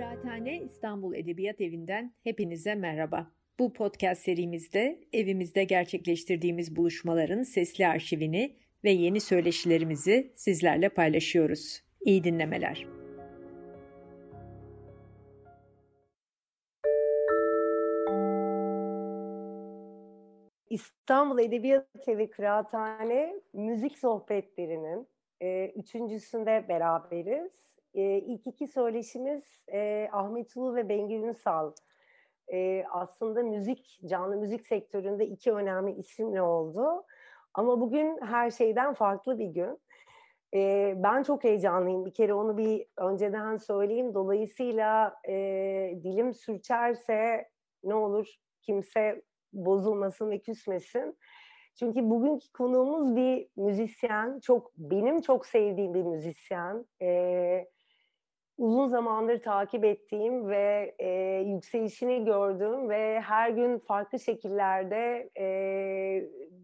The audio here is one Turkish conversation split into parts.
Kıraathane İstanbul Edebiyat Evi'nden hepinize merhaba. Bu podcast serimizde evimizde gerçekleştirdiğimiz buluşmaların sesli arşivini ve yeni söyleşilerimizi sizlerle paylaşıyoruz. İyi dinlemeler. İstanbul Edebiyat Evi Kıraathane Müzik Sohbetleri'nin e, üçüncüsünde beraberiz. E, ilk iki söyleşimiz e, Ahmet Ulu ve Bengü Ünsal. E, aslında müzik, canlı müzik sektöründe iki önemli isimle oldu. Ama bugün her şeyden farklı bir gün. E, ben çok heyecanlıyım. Bir kere onu bir önceden söyleyeyim. Dolayısıyla e, dilim sürçerse ne olur kimse bozulmasın ve küsmesin. Çünkü bugünkü konuğumuz bir müzisyen, çok benim çok sevdiğim bir müzisyen. Ee, uzun zamandır takip ettiğim ve e, yükselişini gördüğüm ve her gün farklı şekillerde e,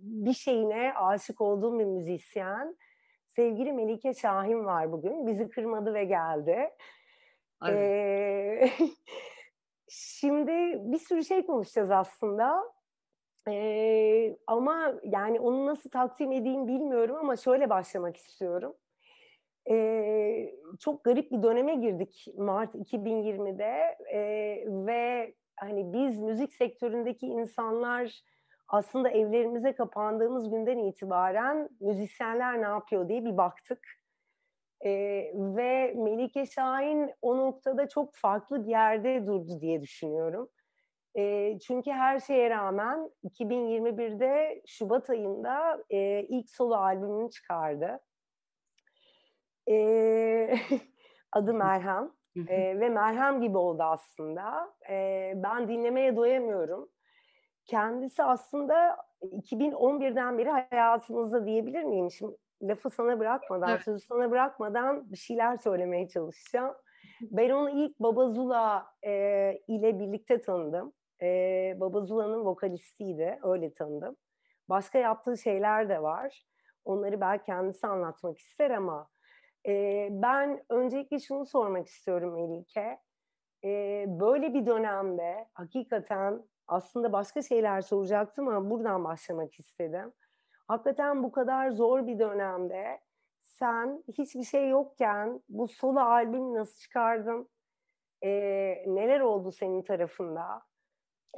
bir şeyine aşık olduğum bir müzisyen. Sevgili Melike Şahin var bugün. Bizi kırmadı ve geldi. Ee, şimdi bir sürü şey konuşacağız aslında. Ee, ama yani onu nasıl takdim edeyim bilmiyorum ama şöyle başlamak istiyorum. Ee, çok garip bir döneme girdik Mart 2020'de ee, ve hani biz müzik sektöründeki insanlar aslında evlerimize kapandığımız günden itibaren müzisyenler ne yapıyor diye bir baktık. Ee, ve Melike Şahin o noktada çok farklı bir yerde durdu diye düşünüyorum. E, çünkü her şeye rağmen 2021'de Şubat ayında e, ilk solo albümünü çıkardı. E, adı Merhem. e, ve Merhem gibi oldu aslında. E, ben dinlemeye doyamıyorum. Kendisi aslında 2011'den beri hayatımızda diyebilir miyim? Şimdi lafı sana bırakmadan, evet. sözü sana bırakmadan bir şeyler söylemeye çalışacağım. Ben onu ilk Baba Zula e, ile birlikte tanıdım e, Baba Zula'nın vokalistiydi. Öyle tanıdım. Başka yaptığı şeyler de var. Onları belki kendisi anlatmak ister ama e, ben öncelikle şunu sormak istiyorum Melike. E, böyle bir dönemde hakikaten aslında başka şeyler soracaktım ama buradan başlamak istedim. Hakikaten bu kadar zor bir dönemde sen hiçbir şey yokken bu solo albüm nasıl çıkardın? E, neler oldu senin tarafında?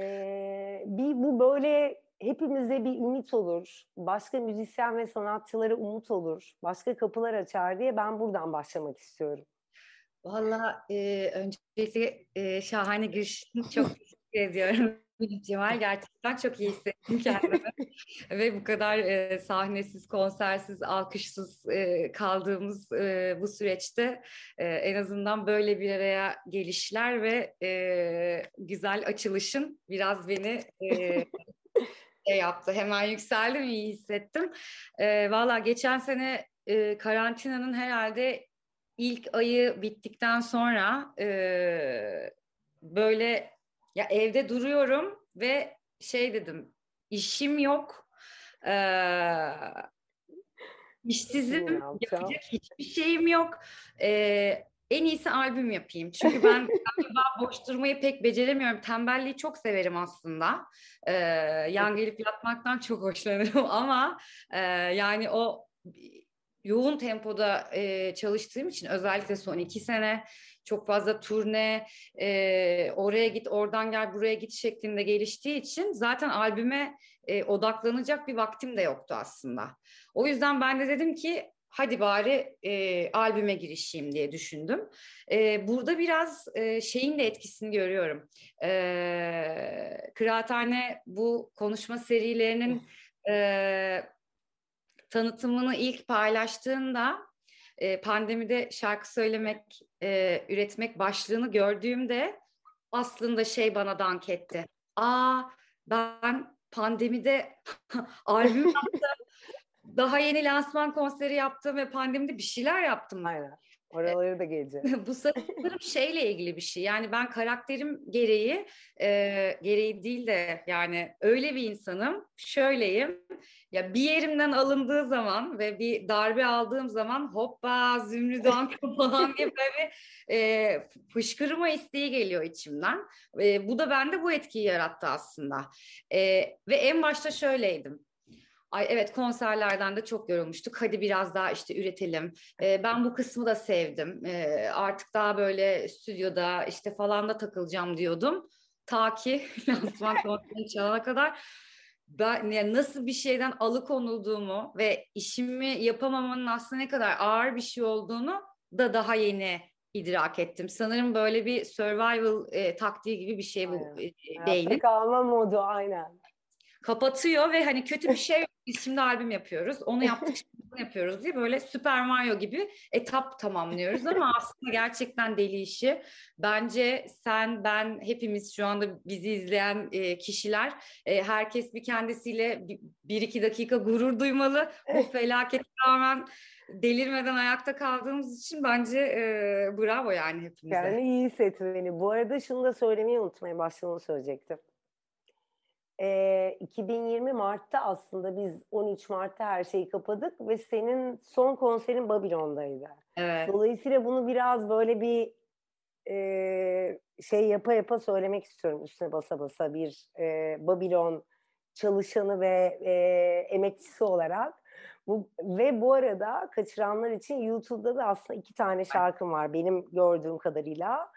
Ee, bir bu böyle hepimize bir ümit olur. Başka müzisyen ve sanatçılara umut olur. Başka kapılar açar diye ben buradan başlamak istiyorum. Valla e, öncelikle e, şahane giriş çok teşekkür ediyorum. Cemal gerçekten çok iyi hissettim kendimi. Ve bu kadar e, sahnesiz, konsersiz, alkışsız e, kaldığımız e, bu süreçte e, en azından böyle bir araya gelişler ve e, güzel açılışın biraz beni e, şey yaptı. Hemen yükseldim, iyi hissettim. E, Valla geçen sene e, karantinanın herhalde ilk ayı bittikten sonra e, böyle ya evde duruyorum ve şey dedim işim yok. Ee, işsizim. Yapacak hiçbir şeyim yok. Ee, en iyisi albüm yapayım. Çünkü ben galiba boş durmayı pek beceremiyorum. Tembelliği çok severim aslında. Ee, yan gelip yatmaktan çok hoşlanırım ama e, yani o yoğun tempoda e, çalıştığım için özellikle son iki sene çok fazla turne, e, oraya git, oradan gel, buraya git şeklinde geliştiği için zaten albüme e, odaklanacak bir vaktim de yoktu aslında. O yüzden ben de dedim ki hadi bari e, albüme girişeyim diye düşündüm. E, burada biraz e, şeyin de etkisini görüyorum. E, Kıraathane bu konuşma serilerinin e, tanıtımını ilk paylaştığında e, pandemide şarkı söylemek, e, üretmek başlığını gördüğümde aslında şey bana dank etti. Aa ben pandemide albüm yaptım. Daha yeni lansman konseri yaptım ve pandemide bir şeyler yaptım. Aynen. Oraları da geleceğim. Bu sanırım şeyle ilgili bir şey. Yani ben karakterim gereği, e, gereği değil de yani öyle bir insanım. Şöyleyim. Ya bir yerimden alındığı zaman ve bir darbe aldığım zaman hoppa zümrüdan falan diye böyle bir e, fışkırma isteği geliyor içimden. E, bu da bende bu etkiyi yarattı aslında. E, ve en başta şöyleydim Ay evet konserlerden de çok yorulmuştuk. Hadi biraz daha işte üretelim. Ee, ben bu kısmı da sevdim. Ee, artık daha böyle stüdyoda işte falan da takılacağım diyordum. Ta ki lansman konserini çalana kadar ben yani nasıl bir şeyden alıkonulduğumu ve işimi yapamamanın aslında ne kadar ağır bir şey olduğunu da daha yeni idrak ettim. Sanırım böyle bir survival e, taktiği gibi bir şey bu e, beynin. kalma modu aynen kapatıyor ve hani kötü bir şey yok. Biz şimdi albüm yapıyoruz. Onu yaptık şimdi bunu yapıyoruz diye böyle Super Mario gibi etap tamamlıyoruz ama aslında gerçekten deli işi. Bence sen, ben, hepimiz şu anda bizi izleyen e, kişiler e, herkes bir kendisiyle bir, bir iki dakika gurur duymalı. Bu felaket rağmen delirmeden ayakta kaldığımız için bence e, bravo yani hepimize. Yani iyi hissetmeni. Bu arada şunu da söylemeyi unutmayın. Başta söyleyecektim e, 2020 Mart'ta aslında biz 13 Mart'ta her şeyi kapadık ve senin son konserin Babilon'daydı. Evet. Dolayısıyla bunu biraz böyle bir e, şey yapa yapa söylemek istiyorum üstüne basa basa bir e, Babilon çalışanı ve e, emekçisi olarak. Bu, ve bu arada kaçıranlar için YouTube'da da aslında iki tane şarkım var benim gördüğüm kadarıyla.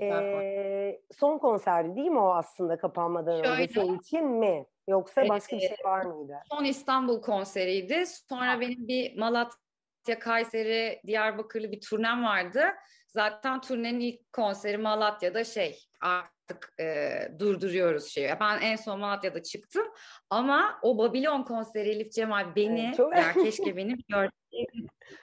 Ee, son konserdi değil mi o aslında kapanmadan Şöyle, önce senin için mi? Yoksa evet, başka bir şey var mıydı? Son İstanbul konseriydi. Sonra benim bir Malatya, Kayseri, Diyarbakırlı bir turnem vardı. Zaten turnenin ilk konseri Malatya'da şey artık e, durduruyoruz şeyi. Ben en son Malatya'da çıktım ama o Babilon konseri Elif Cemal beni evet, çok... ya keşke benim gördüğüm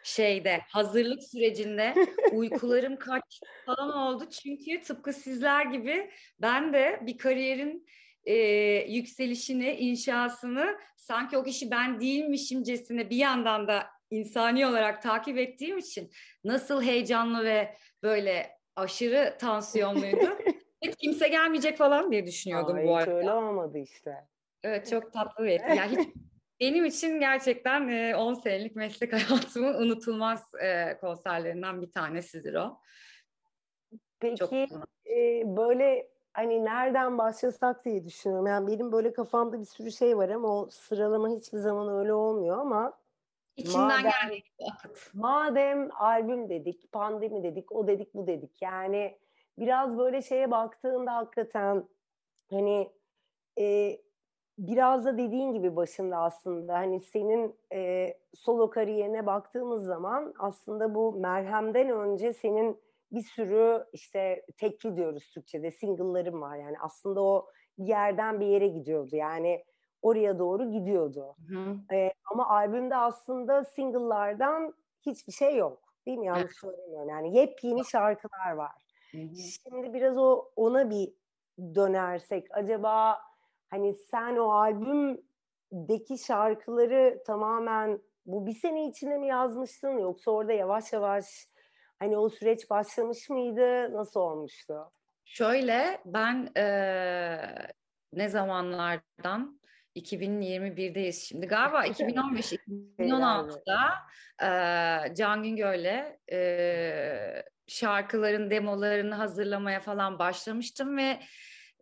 şeyde hazırlık sürecinde uykularım kaç falan oldu. Çünkü tıpkı sizler gibi ben de bir kariyerin e, yükselişini, inşasını sanki o kişi ben değilmişimcesine bir yandan da insani olarak takip ettiğim için nasıl heyecanlı ve böyle aşırı tansiyonluydu. Hiç kimse gelmeyecek falan diye düşünüyordum Aa, bu arada. öyle olmadı işte. Evet çok tatlı bir etki. Yani hiç benim için gerçekten 10 senelik meslek hayatımın unutulmaz konserlerinden bir tanesidir o. Peki çok e, böyle hani nereden başlasak diye düşünüyorum. Yani benim böyle kafamda bir sürü şey var ama o sıralama hiçbir zaman öyle olmuyor ama İçinden madem, geldi. Madem albüm dedik, pandemi dedik, o dedik, bu dedik. Yani biraz böyle şeye baktığında hakikaten hani e, biraz da dediğin gibi başında aslında hani senin e, solo kariyerine baktığımız zaman aslında bu merhemden önce senin bir sürü işte tekli diyoruz Türkçe'de single'ların var yani aslında o bir yerden bir yere gidiyordu yani oraya doğru gidiyordu. Hı. E, ama albümde aslında single'lardan hiçbir şey yok. Değil mi? Yanlış söylemiyorum. Yani yepyeni şarkılar var. Hı hı. Şimdi biraz o ona bir dönersek acaba hani sen o albümdeki şarkıları tamamen bu bir sene içinde mi yazmıştın yoksa orada yavaş yavaş hani o süreç başlamış mıydı? Nasıl olmuştu? Şöyle ben ee, ne zamanlardan 2021'deyiz şimdi. Galiba 2015-2016'da e, Can Güngör'le e, şarkıların demolarını hazırlamaya falan başlamıştım ve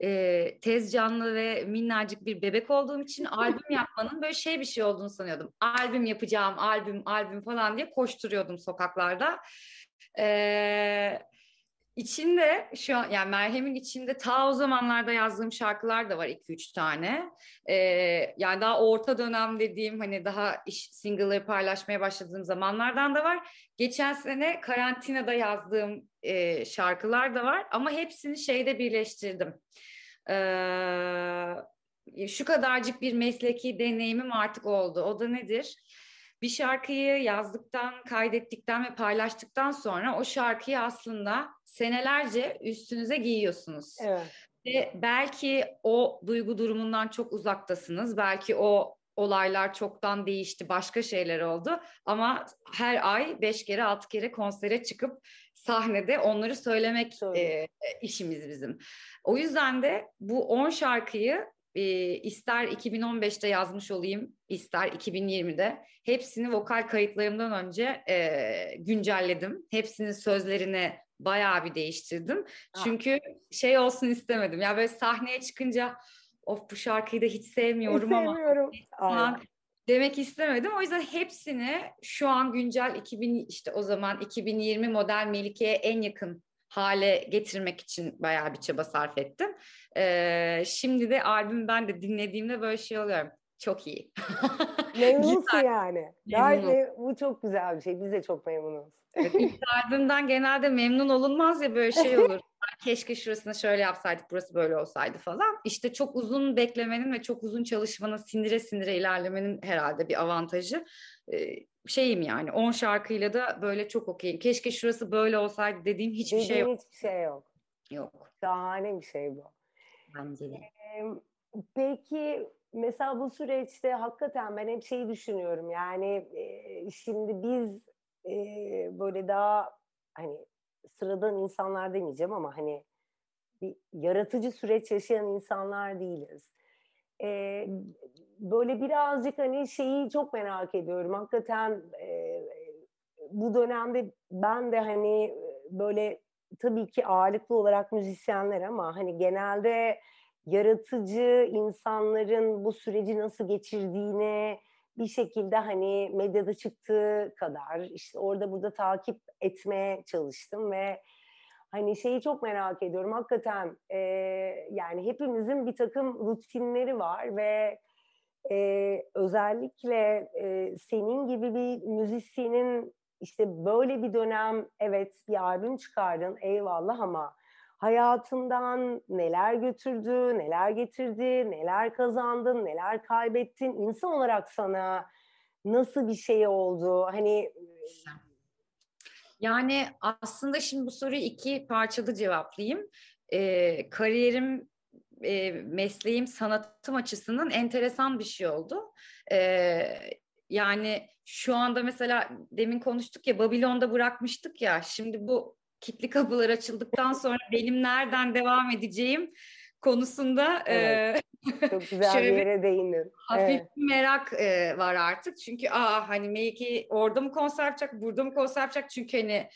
e, tez canlı ve minnacık bir bebek olduğum için albüm yapmanın böyle şey bir şey olduğunu sanıyordum. Albüm yapacağım, albüm, albüm falan diye koşturuyordum sokaklarda. Eee İçinde şu an yani Merhem'in içinde ta o zamanlarda yazdığım şarkılar da var 2-3 tane. Ee, yani daha orta dönem dediğim hani daha iş single'ları paylaşmaya başladığım zamanlardan da var. Geçen sene karantinada yazdığım e, şarkılar da var ama hepsini şeyde birleştirdim. Ee, şu kadarcık bir mesleki deneyimim artık oldu. O da nedir? bir şarkıyı yazdıktan, kaydettikten ve paylaştıktan sonra o şarkıyı aslında senelerce üstünüze giyiyorsunuz. Evet. Ve belki o duygu durumundan çok uzaktasınız. Belki o olaylar çoktan değişti, başka şeyler oldu. Ama her ay beş kere, altı kere konsere çıkıp sahnede onları söylemek e, işimiz bizim. O yüzden de bu 10 şarkıyı e, ister 2015'te yazmış olayım, ister 2020'de hepsini vokal kayıtlarımdan önce e, güncelledim. Hepsinin sözlerini bayağı bir değiştirdim. Ah. Çünkü şey olsun istemedim. Ya böyle sahneye çıkınca of bu şarkıyı da hiç sevmiyorum hiç ama sevmiyorum. Falan demek istemedim. O yüzden hepsini şu an güncel 2000 işte o zaman 2020 model Melike'ye en yakın hale getirmek için bayağı bir çaba sarf ettim. Ee, şimdi de albüm ben de dinlediğimde böyle şey oluyorum. Çok iyi. Memnunsun yani. Yani bu çok güzel bir şey. Biz de çok memnunuz. Evet, ilk albümden genelde memnun olunmaz ya böyle şey olur. Keşke şurasını şöyle yapsaydık, burası böyle olsaydı falan. İşte çok uzun beklemenin ve çok uzun çalışmanın, sindire sindire ilerlemenin herhalde bir avantajı. Ee, şeyim yani 10 şarkıyla da böyle çok okeyim. Keşke şurası böyle olsaydı dediğim hiçbir Dediğin şey yok. hiçbir şey yok. Yok. Şahane bir şey bu. Bence de. Ee, peki mesela bu süreçte hakikaten ben hep şeyi düşünüyorum. Yani e, şimdi biz e, böyle daha hani sıradan insanlar demeyeceğim ama hani bir yaratıcı süreç yaşayan insanlar değiliz. E, böyle birazcık hani şeyi çok merak ediyorum. Hakikaten e, bu dönemde ben de hani böyle tabii ki ağırlıklı olarak müzisyenler ama hani genelde yaratıcı insanların bu süreci nasıl geçirdiğini bir şekilde hani medyada çıktığı kadar işte orada burada takip etmeye çalıştım ve hani şeyi çok merak ediyorum. Hakikaten e, yani hepimizin bir takım rutinleri var ve e, özellikle e, senin gibi bir müzisyenin işte böyle bir dönem evet bir albüm çıkardın eyvallah ama hayatından neler götürdü, neler getirdi, neler kazandın, neler kaybettin, insan olarak sana nasıl bir şey oldu? Hani yani aslında şimdi bu soruyu iki parçalı cevaplayayım. Ee, kariyerim, e, mesleğim, sanatım açısından enteresan bir şey oldu. Ee, yani şu anda mesela demin konuştuk ya Babilon'da bırakmıştık ya şimdi bu kitli kapılar açıldıktan sonra benim nereden devam edeceğim konusunda evet. e, çok güzel şöyle bir yere değindin. Hafif evet. merak e, var artık. Çünkü aa hani Melike orada mı konser yapacak, burada mı konser yapacak? Çünkü hani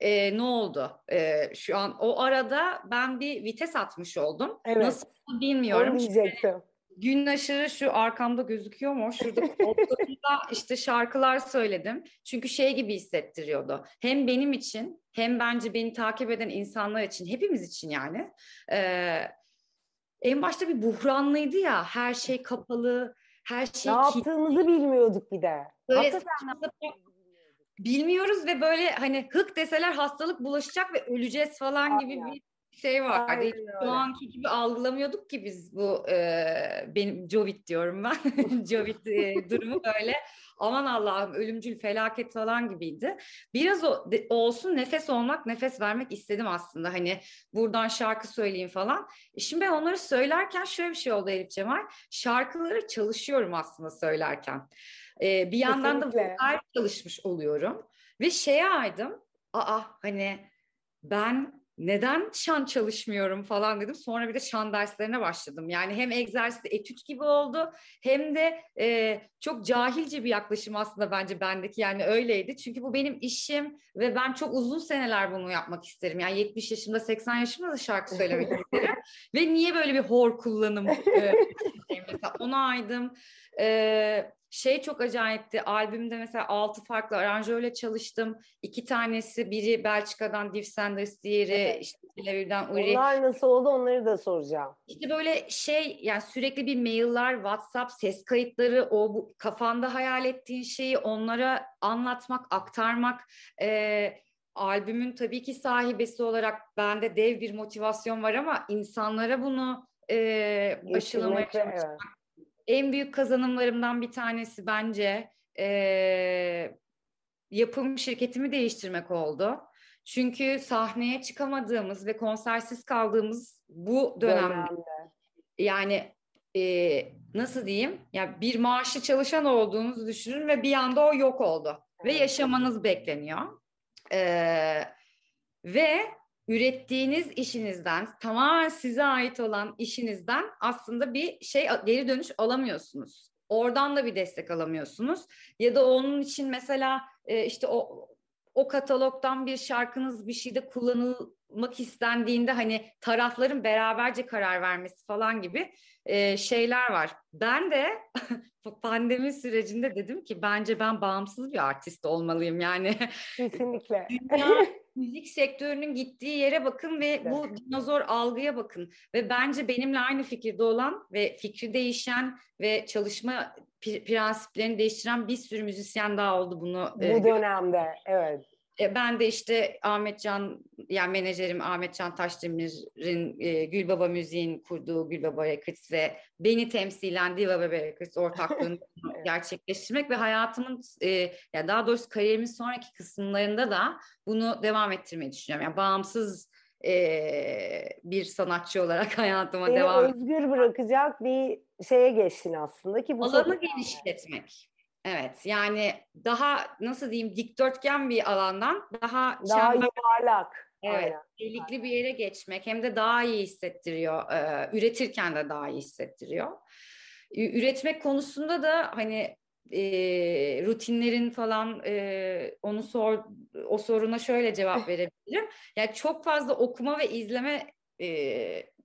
e, ne oldu? E, şu an o arada ben bir vites atmış oldum. Evet. Nasıl bilmiyorum. Onu diyecektim gün aşırı şu arkamda gözüküyor mu? Şurada koltuğumda işte şarkılar söyledim. Çünkü şey gibi hissettiriyordu. Hem benim için hem bence beni takip eden insanlar için, hepimiz için yani. Ee, en başta bir buhranlıydı ya. Her şey kapalı, her şey... Ne yaptığımızı bilmiyorduk bir de. Böyle bilmiyoruz ve böyle hani hık deseler hastalık bulaşacak ve öleceğiz falan gibi bir şey var. Aynen Şu anki gibi algılamıyorduk ki biz bu e, benim Jovit diyorum ben. Jovit e, durumu böyle. Aman Allah'ım ölümcül felaket falan gibiydi. Biraz o, de, olsun nefes olmak, nefes vermek istedim aslında. Hani buradan şarkı söyleyeyim falan. E şimdi ben onları söylerken şöyle bir şey oldu Elif Cemal. Şarkıları çalışıyorum aslında söylerken. E, bir yandan Kesinlikle. da vokal çalışmış oluyorum. Ve şeye aydım. Aa hani ben neden şan çalışmıyorum falan dedim. Sonra bir de şan derslerine başladım. Yani hem egzersiz etüt gibi oldu hem de e, çok cahilce bir yaklaşım aslında bence bendeki. Yani öyleydi. Çünkü bu benim işim ve ben çok uzun seneler bunu yapmak isterim. Yani 70 yaşımda 80 yaşımda da şarkı söylemek isterim. ve niye böyle bir hor kullanım e, mesela ona aydım. E, şey çok acayipti. Albümde mesela altı farklı aranjöyle çalıştım. İki tanesi biri Belçika'dan Div Sanders, diğeri evet. işte Tel Aviv'den Uri. Onlar nasıl oldu onları da soracağım. İşte böyle şey yani sürekli bir mailler, WhatsApp, ses kayıtları, o bu, kafanda hayal ettiğin şeyi onlara anlatmak, aktarmak. Ee, albümün tabii ki sahibesi olarak bende dev bir motivasyon var ama insanlara bunu e, aşılamaya çalışmak, evet en büyük kazanımlarımdan bir tanesi bence e, yapım şirketimi değiştirmek oldu. Çünkü sahneye çıkamadığımız ve konsersiz kaldığımız bu dönemde, dönemde. yani e, nasıl diyeyim? Ya bir maaşlı çalışan olduğunuzu düşünün ve bir anda o yok oldu ve yaşamanız bekleniyor. Ee, ve ürettiğiniz işinizden tamamen size ait olan işinizden aslında bir şey geri dönüş alamıyorsunuz. Oradan da bir destek alamıyorsunuz. Ya da onun için mesela e, işte o o katalogdan bir şarkınız bir şeyde kullanılmak istendiğinde hani tarafların beraberce karar vermesi falan gibi e, şeyler var. Ben de pandemi sürecinde dedim ki bence ben bağımsız bir artist olmalıyım yani. Kesinlikle. Dünya müzik sektörünün gittiği yere bakın ve evet. bu dinozor algıya bakın. Ve bence benimle aynı fikirde olan ve fikri değişen ve çalışma prensiplerini değiştiren bir sürü müzisyen daha oldu bunu. Bu e, dönemde evet. E, ben de işte Ahmet Can, yani menajerim Ahmet Can Taşdemir'in e, Gülbaba Müziğin kurduğu Gülbaba Records ve beni temsilen Diva Baba Records ortaklığını gerçekleştirmek ve hayatımın, e, yani daha doğrusu kariyerimin sonraki kısımlarında da bunu devam ettirmeyi düşünüyorum. Yani bağımsız e, bir sanatçı olarak hayatıma Seni devam özgür bırakacak bir şeye geçtin aslında ki bu alanı genişletmek. Evet yani daha nasıl diyeyim dikdörtgen bir alandan daha daha çember, yuvarlak. Evet, Aynen. delikli bir yere geçmek hem de daha iyi hissettiriyor. Üretirken de daha iyi hissettiriyor. Üretmek konusunda da hani e, rutinlerin falan e, onu sor o soruna şöyle cevap verebilirim. Yani çok fazla okuma ve izleme e,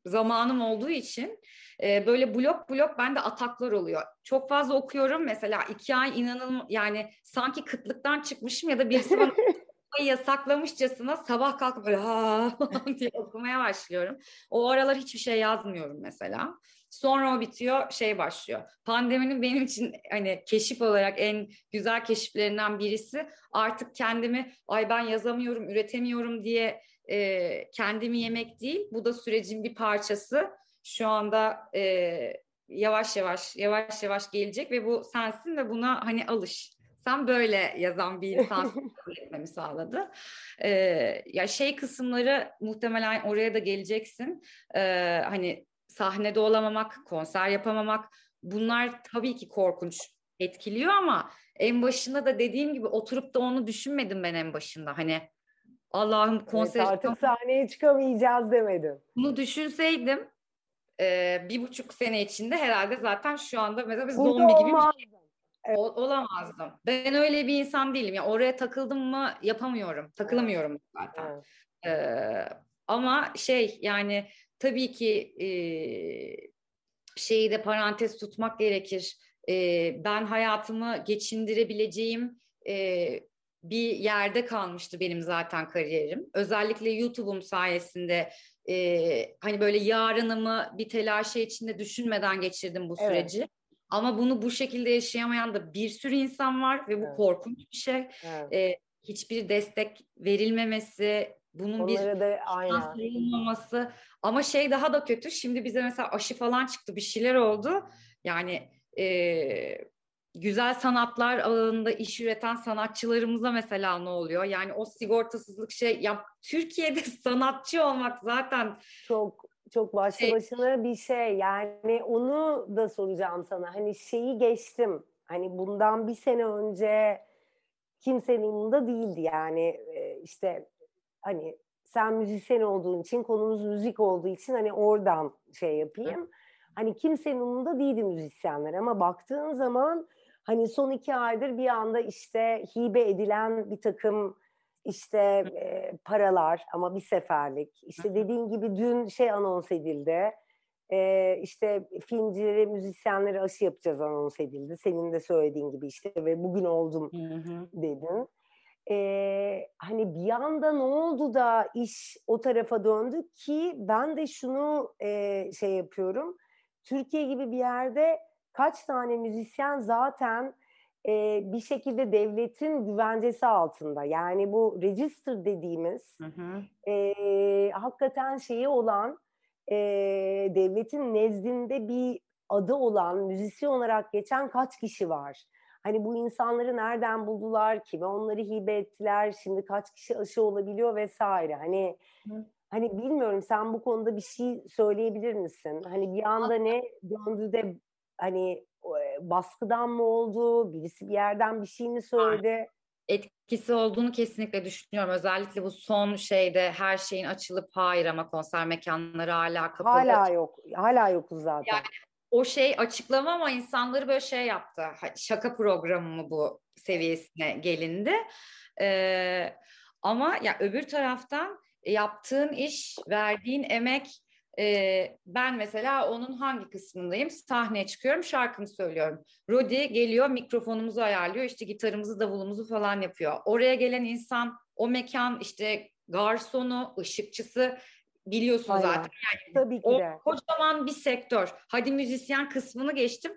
zamanım olduğu için e, böyle blok blok bende ataklar oluyor. Çok fazla okuyorum mesela iki ay inanılmaz yani sanki kıtlıktan çıkmışım ya da birisi bana yasaklamışçasına sabah kalkıp böyle ha diye okumaya başlıyorum. O aralar hiçbir şey yazmıyorum mesela. Sonra o bitiyor, şey başlıyor. Pandeminin benim için hani keşif olarak en güzel keşiflerinden birisi artık kendimi ay ben yazamıyorum, üretemiyorum diye e, kendimi yemek değil. Bu da sürecin bir parçası. Şu anda e, yavaş yavaş yavaş yavaş gelecek ve bu sensin ve buna hani alış. Sen böyle yazan bir insan etmemi sağladı. Ee, ya şey kısımları muhtemelen oraya da geleceksin. Ee, hani sahnede olamamak, konser yapamamak bunlar tabii ki korkunç etkiliyor ama en başında da dediğim gibi oturup da onu düşünmedim ben en başında. Hani Allah'ım konser evet, artık sahneye çıkamayacağız demedim. Bunu düşünseydim e, bir buçuk sene içinde herhalde zaten şu anda mesela bir zombi gibi bir şey evet. olamazdım. Ben öyle bir insan değilim. Yani oraya takıldım mı yapamıyorum. Takılamıyorum zaten. Evet. Ee, ama şey yani tabii ki e, şeyi de parantez tutmak gerekir. E, ben hayatımı geçindirebileceğim e, bir yerde kalmıştı benim zaten kariyerim. Özellikle YouTube'um sayesinde e, hani böyle yarınımı bir telaşe içinde düşünmeden geçirdim bu süreci. Evet. Ama bunu bu şekilde yaşayamayan da bir sürü insan var ve bu evet. korkunç bir şey. Evet. E, hiçbir destek verilmemesi, bunun Onları bir da, aynen. Ama şey daha da kötü. Şimdi bize mesela aşı falan çıktı, bir şeyler oldu. Yani e, güzel sanatlar alanında iş üreten sanatçılarımıza mesela ne oluyor? Yani o sigortasızlık şey ya Türkiye'de sanatçı olmak zaten çok çok başlı şey, başına bir şey. Yani onu da soracağım sana. Hani şeyi geçtim. Hani bundan bir sene önce kimsenin umurunda değildi yani işte hani sen müzisyen olduğun için konumuz müzik olduğu için hani oradan şey yapayım. Hani kimsenin umurunda değildi müzisyenler ama baktığın zaman hani son iki aydır bir anda işte hibe edilen bir takım işte e, paralar ama bir seferlik. İşte dediğin gibi dün şey anons edildi. E, işte filmcileri, müzisyenleri aşı yapacağız anons edildi. Senin de söylediğin gibi işte ve bugün oldum dedin. E, hani bir anda ne oldu da iş o tarafa döndü ki ben de şunu e, şey yapıyorum. Türkiye gibi bir yerde kaç tane müzisyen zaten e, bir şekilde devletin güvencesi altında. Yani bu register dediğimiz hı hı. E, hakikaten şeyi olan e, devletin nezdinde bir adı olan müzisyen olarak geçen kaç kişi var? Hani bu insanları nereden buldular ki ve onları hibe ettiler. Şimdi kaç kişi aşı olabiliyor vesaire. Hani Hı. hani bilmiyorum sen bu konuda bir şey söyleyebilir misin? Hani bir anda ne döndü de hani baskıdan mı oldu? Birisi bir yerden bir şey mi söyledi? etkisi olduğunu kesinlikle düşünüyorum. Özellikle bu son şeyde her şeyin açılıp hayır ama konser mekanları hala kapalı. Hala yok. Hala yokuz zaten. Yani o şey açıklama ama insanları böyle şey yaptı. Şaka programı mı bu seviyesine gelindi. Ee, ama ya öbür taraftan yaptığın iş, verdiğin emek ee, ben mesela onun hangi kısmındayım? Sahneye çıkıyorum, şarkımı söylüyorum. Rodi geliyor, mikrofonumuzu ayarlıyor, işte gitarımızı, davulumuzu falan yapıyor. Oraya gelen insan, o mekan işte garsonu, ışıkçısı biliyorsun Aynen. zaten. Yani Tabii ki o de. kocaman bir sektör. Hadi müzisyen kısmını geçtim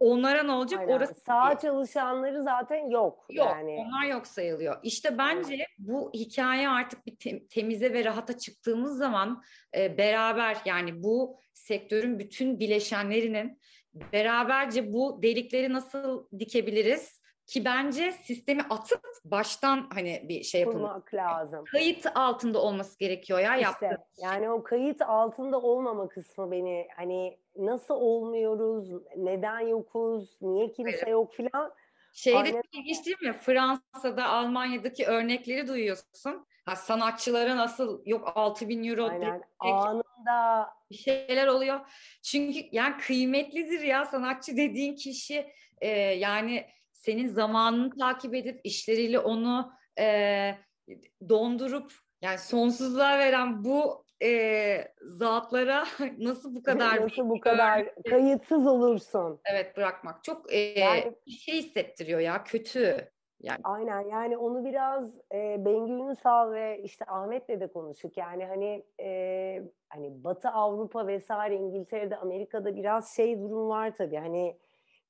onlara ne olacak? Aynen. Orası sağ değil. çalışanları zaten yok. Yok, yani. onlar yok sayılıyor. İşte bence evet. bu hikaye artık bir te- temize ve rahata çıktığımız zaman e, beraber yani bu sektörün bütün bileşenlerinin beraberce bu delikleri nasıl dikebiliriz? Ki bence sistemi atıp baştan hani bir şey yapılmak lazım. Kayıt altında olması gerekiyor ya işte, yaptığımız. Yani o kayıt altında olmama kısmı beni hani nasıl olmuyoruz, neden yokuz, niye kimse yok filan. Şeyde Aynen. ilginç değil mi? Fransa'da, Almanya'daki örnekleri duyuyorsun. Ha, sanatçılara nasıl yok 6 bin euro Aynen. anında bir şeyler oluyor. Çünkü yani kıymetlidir ya sanatçı dediğin kişi e, yani senin zamanını takip edip işleriyle onu e, dondurup yani sonsuzluğa veren bu e, zatlara nasıl bu kadar nasıl bu kadar kayıtsız olursun? Evet bırakmak çok e, yani, bir şey hissettiriyor ya kötü. Yani. Aynen yani onu biraz e, Bengü Ünsal ve işte Ahmet'le de konuştuk. Yani hani e, hani Batı Avrupa vesaire İngiltere'de Amerika'da biraz şey durum var tabii. Hani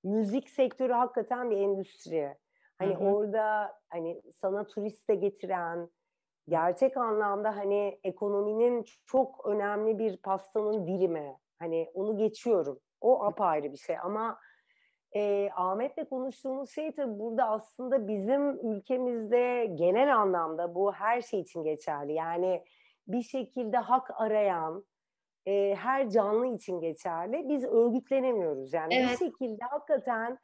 müzik sektörü hakikaten bir endüstri. Hani hı hı. orada hani sana turist de getiren gerçek anlamda hani ekonominin çok önemli bir pastanın dilimi. Hani onu geçiyorum. O apayrı bir şey ama e, Ahmet'le konuştuğumuz şey tabii burada aslında bizim ülkemizde genel anlamda bu her şey için geçerli. Yani bir şekilde hak arayan e, her canlı için geçerli. Biz örgütlenemiyoruz. Yani evet. bir şekilde hakikaten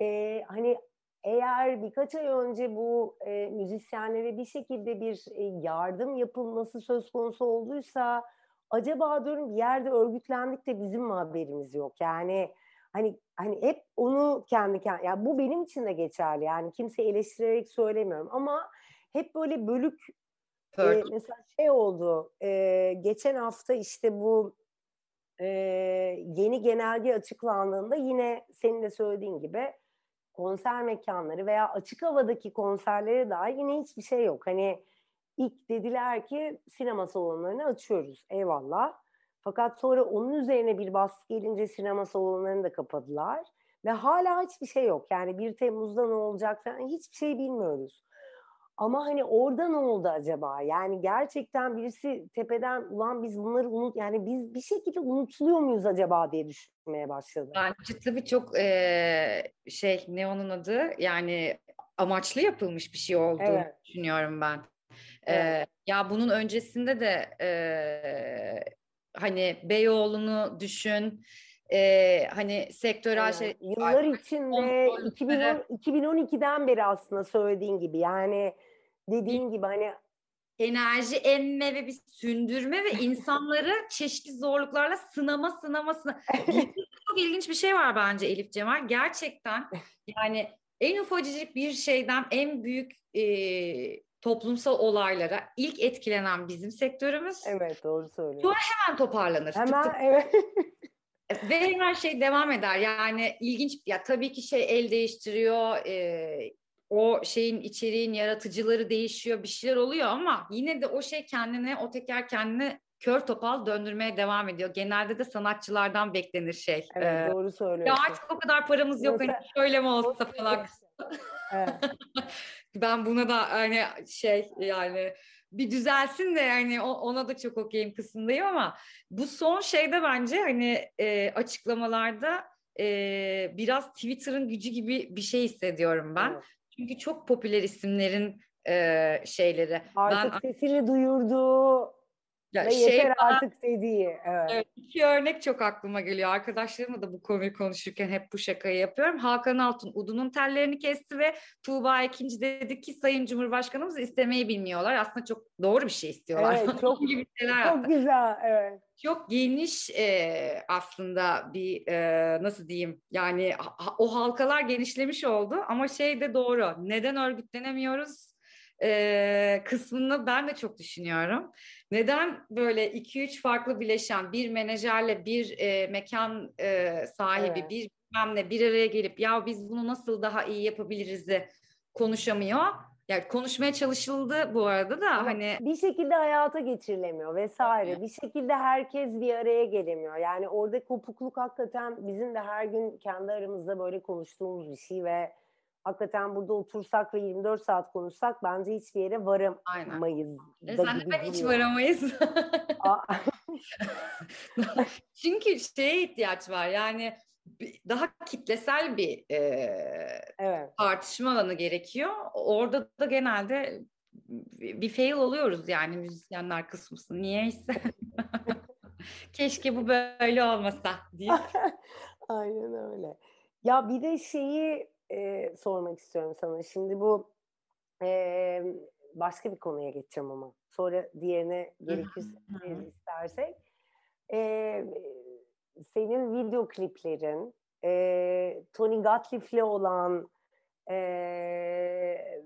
e, hani eğer birkaç ay önce bu e, müzisyenlere bir şekilde bir e, yardım yapılması söz konusu olduysa acaba diyorum bir yerde örgütlendik de bizim mi haberimiz yok? Yani hani hani hep onu kendi kendi yani bu benim için de geçerli. Yani kimse eleştirerek söylemiyorum ama hep böyle bölük e, mesela şey oldu e, geçen hafta işte bu e, yeni genelge açıklandığında yine senin de söylediğin gibi konser mekanları veya açık havadaki konserlere dair yine hiçbir şey yok. Hani ilk dediler ki sinema salonlarını açıyoruz. Eyvallah. Fakat sonra onun üzerine bir baskı gelince sinema salonlarını da kapadılar. Ve hala hiçbir şey yok. Yani 1 Temmuz'da ne olacak falan hiçbir şey bilmiyoruz. Ama hani orada ne oldu acaba? Yani gerçekten birisi tepeden ulan biz bunları unut yani biz bir şekilde unutuluyor muyuz acaba diye düşünmeye başladım. Bence tabii çok e, şey ne onun adı yani amaçlı yapılmış bir şey olduğunu evet. düşünüyorum ben. Evet. E, ya bunun öncesinde de e, hani Beyoğlu'nu düşün e, hani sektörel evet. şey yıllar içinde 2010, 2012'den beri aslında söylediğin gibi yani dediğin gibi hani enerji emme ve bir sündürme ve insanları çeşitli zorluklarla sınama sınama sınama. çok ilginç bir şey var bence Elif Cemal. Gerçekten yani en ufacık bir şeyden en büyük e, toplumsal olaylara ilk etkilenen bizim sektörümüz. Evet doğru söylüyorsun. Sonra hemen toparlanır. Hemen tık tık. evet. Ve her şey devam eder. Yani ilginç ya tabii ki şey el değiştiriyor. E, o şeyin içeriğin yaratıcıları değişiyor, bir şeyler oluyor ama yine de o şey kendine, o teker kendine kör topal döndürmeye devam ediyor. Genelde de sanatçılardan beklenir şey. Evet ee, doğru söylüyorsun. Ya artık o kadar paramız yok Mesela, hani şöyle mi olsa falan. Evet. ben buna da hani şey yani bir düzelsin de yani ona da çok okeyim kısımdayım ama bu son şeyde bence hani e, açıklamalarda e, biraz Twitter'ın gücü gibi bir şey hissediyorum ben. Evet. Çünkü çok popüler isimlerin e, şeyleri. Artık ben, sesini duyurdu. Ya Ve şey yeter artık dediği. Evet. İki örnek çok aklıma geliyor. Arkadaşlarımla da bu konuyu konuşurken hep bu şakayı yapıyorum. Hakan Altun Udu'nun tellerini kesti ve Tuğba ikinci dedi ki Sayın Cumhurbaşkanımız istemeyi bilmiyorlar. Aslında çok doğru bir şey istiyorlar. Evet, çok, gibi şeyler çok güzel. Evet. Çok geniş e, aslında bir e, nasıl diyeyim yani o halkalar genişlemiş oldu ama şey de doğru. Neden örgütlenemiyoruz? e, kısmını ben de çok düşünüyorum. Neden böyle iki üç farklı bileşen bir menajerle bir e, mekan e, sahibi evet. bir bilmem bir araya gelip ya biz bunu nasıl daha iyi yapabiliriz de konuşamıyor. Yani konuşmaya çalışıldı bu arada da Ama hani bir şekilde hayata geçirilemiyor vesaire. Evet. Bir şekilde herkes bir araya gelemiyor. Yani orada kopukluk hakikaten bizim de her gün kendi aramızda böyle konuştuğumuz bir şey ve hakikaten burada otursak ve 24 saat konuşsak bence hiçbir yere varamayız. E sen de ben hiç varamayız. Çünkü şeye ihtiyaç var yani daha kitlesel bir e, evet. tartışma alanı gerekiyor. Orada da genelde bir fail oluyoruz yani müzisyenler kısmısı. Niyeyse. Keşke bu böyle olmasa diye. Aynen öyle. Ya bir de şeyi e, sormak istiyorum sana. Şimdi bu e, başka bir konuya geçeceğim ama. Sonra diğerine gerekirse istersek. E, senin video kliplerin, e, Tony Gottlieb'le olan e,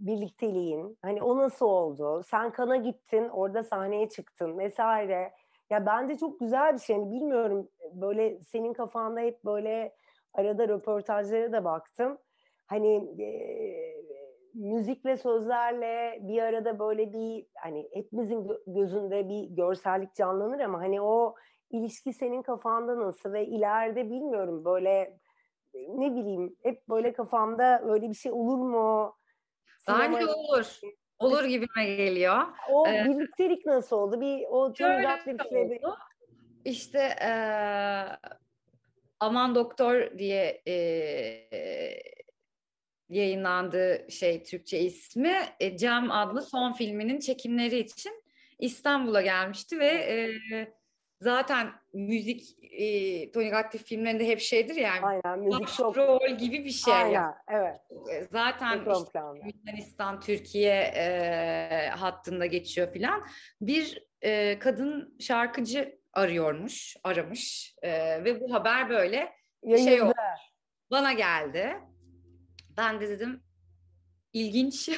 birlikteliğin, hani o nasıl oldu? Sen kana gittin, orada sahneye çıktın vesaire. Ya bence çok güzel bir şey. Yani bilmiyorum böyle senin kafanda hep böyle arada röportajlara da baktım. Hani e, müzik ve sözlerle bir arada böyle bir hani hepimizin gözünde bir görsellik canlanır ama hani o ilişki senin kafanda nasıl ve ileride bilmiyorum böyle ne bileyim hep böyle kafamda öyle bir şey olur mu? Bence olur. Olur gibime geliyor. O ee, birliktelik nasıl oldu? Bir o Tony bir İşte ee, Aman Doktor diye e, yayınlandığı şey Türkçe ismi e, Cem adlı son filminin çekimleri için İstanbul'a gelmişti ve e, zaten müzik e, Tony Gatliff filmlerinde hep şeydir yani. Aynen müzik çok. Rol gibi bir şey. Aynen evet. E, zaten işte, Yunanistan Türkiye e, hattında geçiyor filan. Bir e, kadın şarkıcı arıyormuş, aramış e, ve bu haber böyle Yayında. şey oldu. Bana geldi. Ben de dedim ilginç.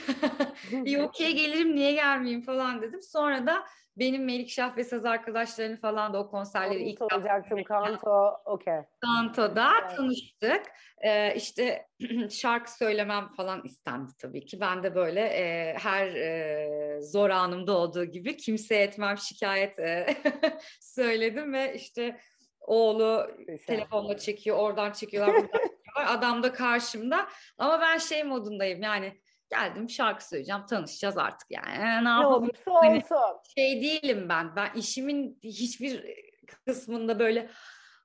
bir okey gelirim niye gelmeyeyim falan dedim. Sonra da benim Melikşah ve Saz arkadaşlarını falan da o konserleri ilk soracaktım. Kanto, okey. Kanto'da evet. tanıştık. Ee, işte şarkı söylemem falan istendi tabii ki. Ben de böyle e, her e, zor anımda olduğu gibi kimse etmem şikayet e, söyledim ve işte oğlu telefonla çekiyor, oradan çekiyorlar, buradan çekiyorlar. Adam da karşımda. Ama ben şey modundayım yani geldim şarkı söyleyeceğim tanışacağız artık yani. Ne, ne olursa hani olsun. Şey değilim ben. Ben işimin hiçbir kısmında böyle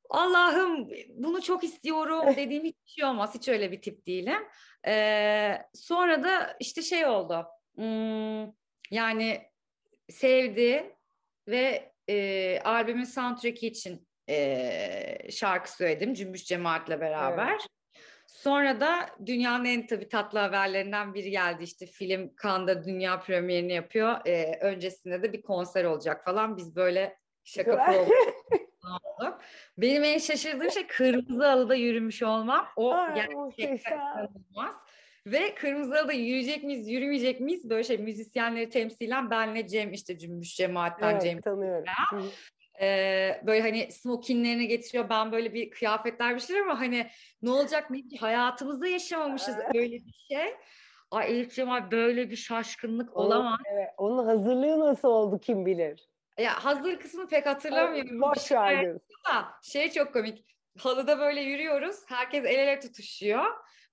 Allah'ım bunu çok istiyorum dediğim hiçbir şey olmaz. Hiç öyle bir tip değilim. Ee, sonra da işte şey oldu. Hmm, yani sevdi ve e, albümün soundtrack'i için e, şarkı söyledim Cümbüş Cemaat'le beraber. Evet. Sonra da dünyanın en tabii tatlı haberlerinden biri geldi işte film Cannes'da dünya premierini yapıyor. Ee, öncesinde de bir konser olacak falan. Biz böyle şaka program Benim en şaşırdığım şey kırmızı halıda yürümüş olmam. O Ay, gerçekten inanılmaz. Ve kırmızı halıda yürüyecek miyiz, yürümeyecek miyiz? Böyle şey müzisyenleri temsilen benle Cem işte Cümbüş Cemaat'ten evet, Cem. tanıyorum. Ee, böyle hani smokinlerini getiriyor. Ben böyle bir kıyafetler bir şeyler ama hani ne olacak ne hayatımızda yaşamamışız öyle bir şey. Ay Elif Cemal böyle bir şaşkınlık olamaz. Evet, onun hazırlığı nasıl oldu kim bilir. Ya hazır kısmı pek hatırlamıyorum. Boş ver Şey çok komik. Halıda böyle yürüyoruz. Herkes el ele tutuşuyor.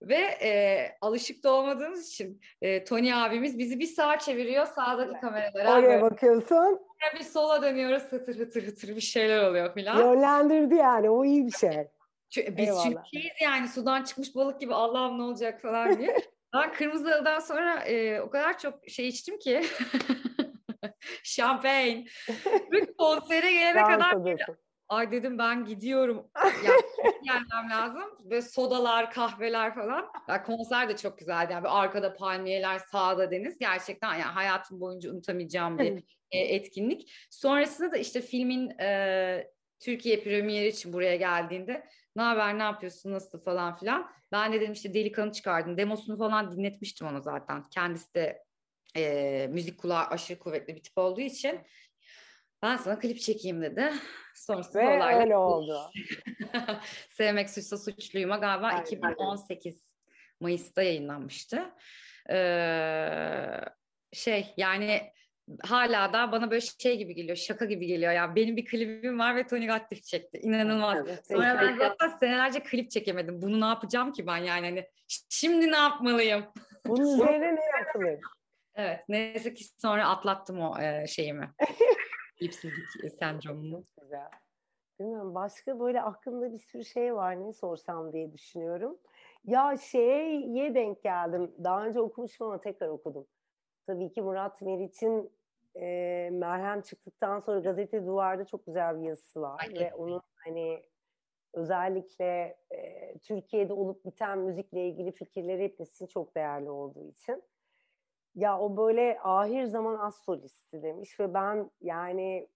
Ve e, alışık da olmadığımız için e, Tony abimiz bizi bir sağa çeviriyor sağdaki kameralara. Oraya bakıyorsun. Bir sola dönüyoruz hıtır hıtır hıtır bir şeyler oluyor filan. Yönlendirdi yani o iyi bir şey. Biz Eyvallah. çünkü yani sudan çıkmış balık gibi Allah'ım ne olacak falan diye. Ben kırmızı sonra e, o kadar çok şey içtim ki Şampanya. Ve konsere gelene kadar ay dedim ben gidiyorum. Yani gelmem lazım. Ve sodalar, kahveler falan. Yani konser de çok güzeldi. Yani arkada palmiyeler, sağda deniz. Gerçekten yani hayatım boyunca unutamayacağım bir etkinlik. Sonrasında da işte filmin e, Türkiye premieri için buraya geldiğinde ne haber ne yapıyorsun nasıl falan filan. Ben de dedim işte delikanlı çıkardım. Demosunu falan dinletmiştim ona zaten. Kendisi de e, müzik kulağı aşırı kuvvetli bir tip olduğu için ben sana klip çekeyim dedi. Sonrasında Ve olaylar... öyle oldu. Sevmek suçsa suçluyuma galiba Aynen. 2018 Mayıs'ta yayınlanmıştı. Ee, şey yani hala da bana böyle şey gibi geliyor, şaka gibi geliyor. Ya benim bir klibim var ve Tony Gatliff çekti. İnanılmaz. Evet, Sonra ben zaten senelerce klip çekemedim. Bunu ne yapacağım ki ben yani hani şimdi ne yapmalıyım? Bunun üzerine ne yapılır? Evet, neyse ki sonra atlattım o e, şeyimi. Klipsizlik sendromunu. Güzel. Bilmiyorum başka böyle aklımda bir sürü şey var ne sorsam diye düşünüyorum. Ya şeye denk geldim. Daha önce okumuşum ama tekrar okudum. Tabii ki Murat Meriç'in e, Merhem çıktıktan sonra gazete duvarda çok güzel bir yazısı var Ay, ve onun hani özellikle e, Türkiye'de olup biten müzikle ilgili fikirleri hepsi çok değerli olduğu için. Ya o böyle ahir zaman az solisti demiş ve ben yani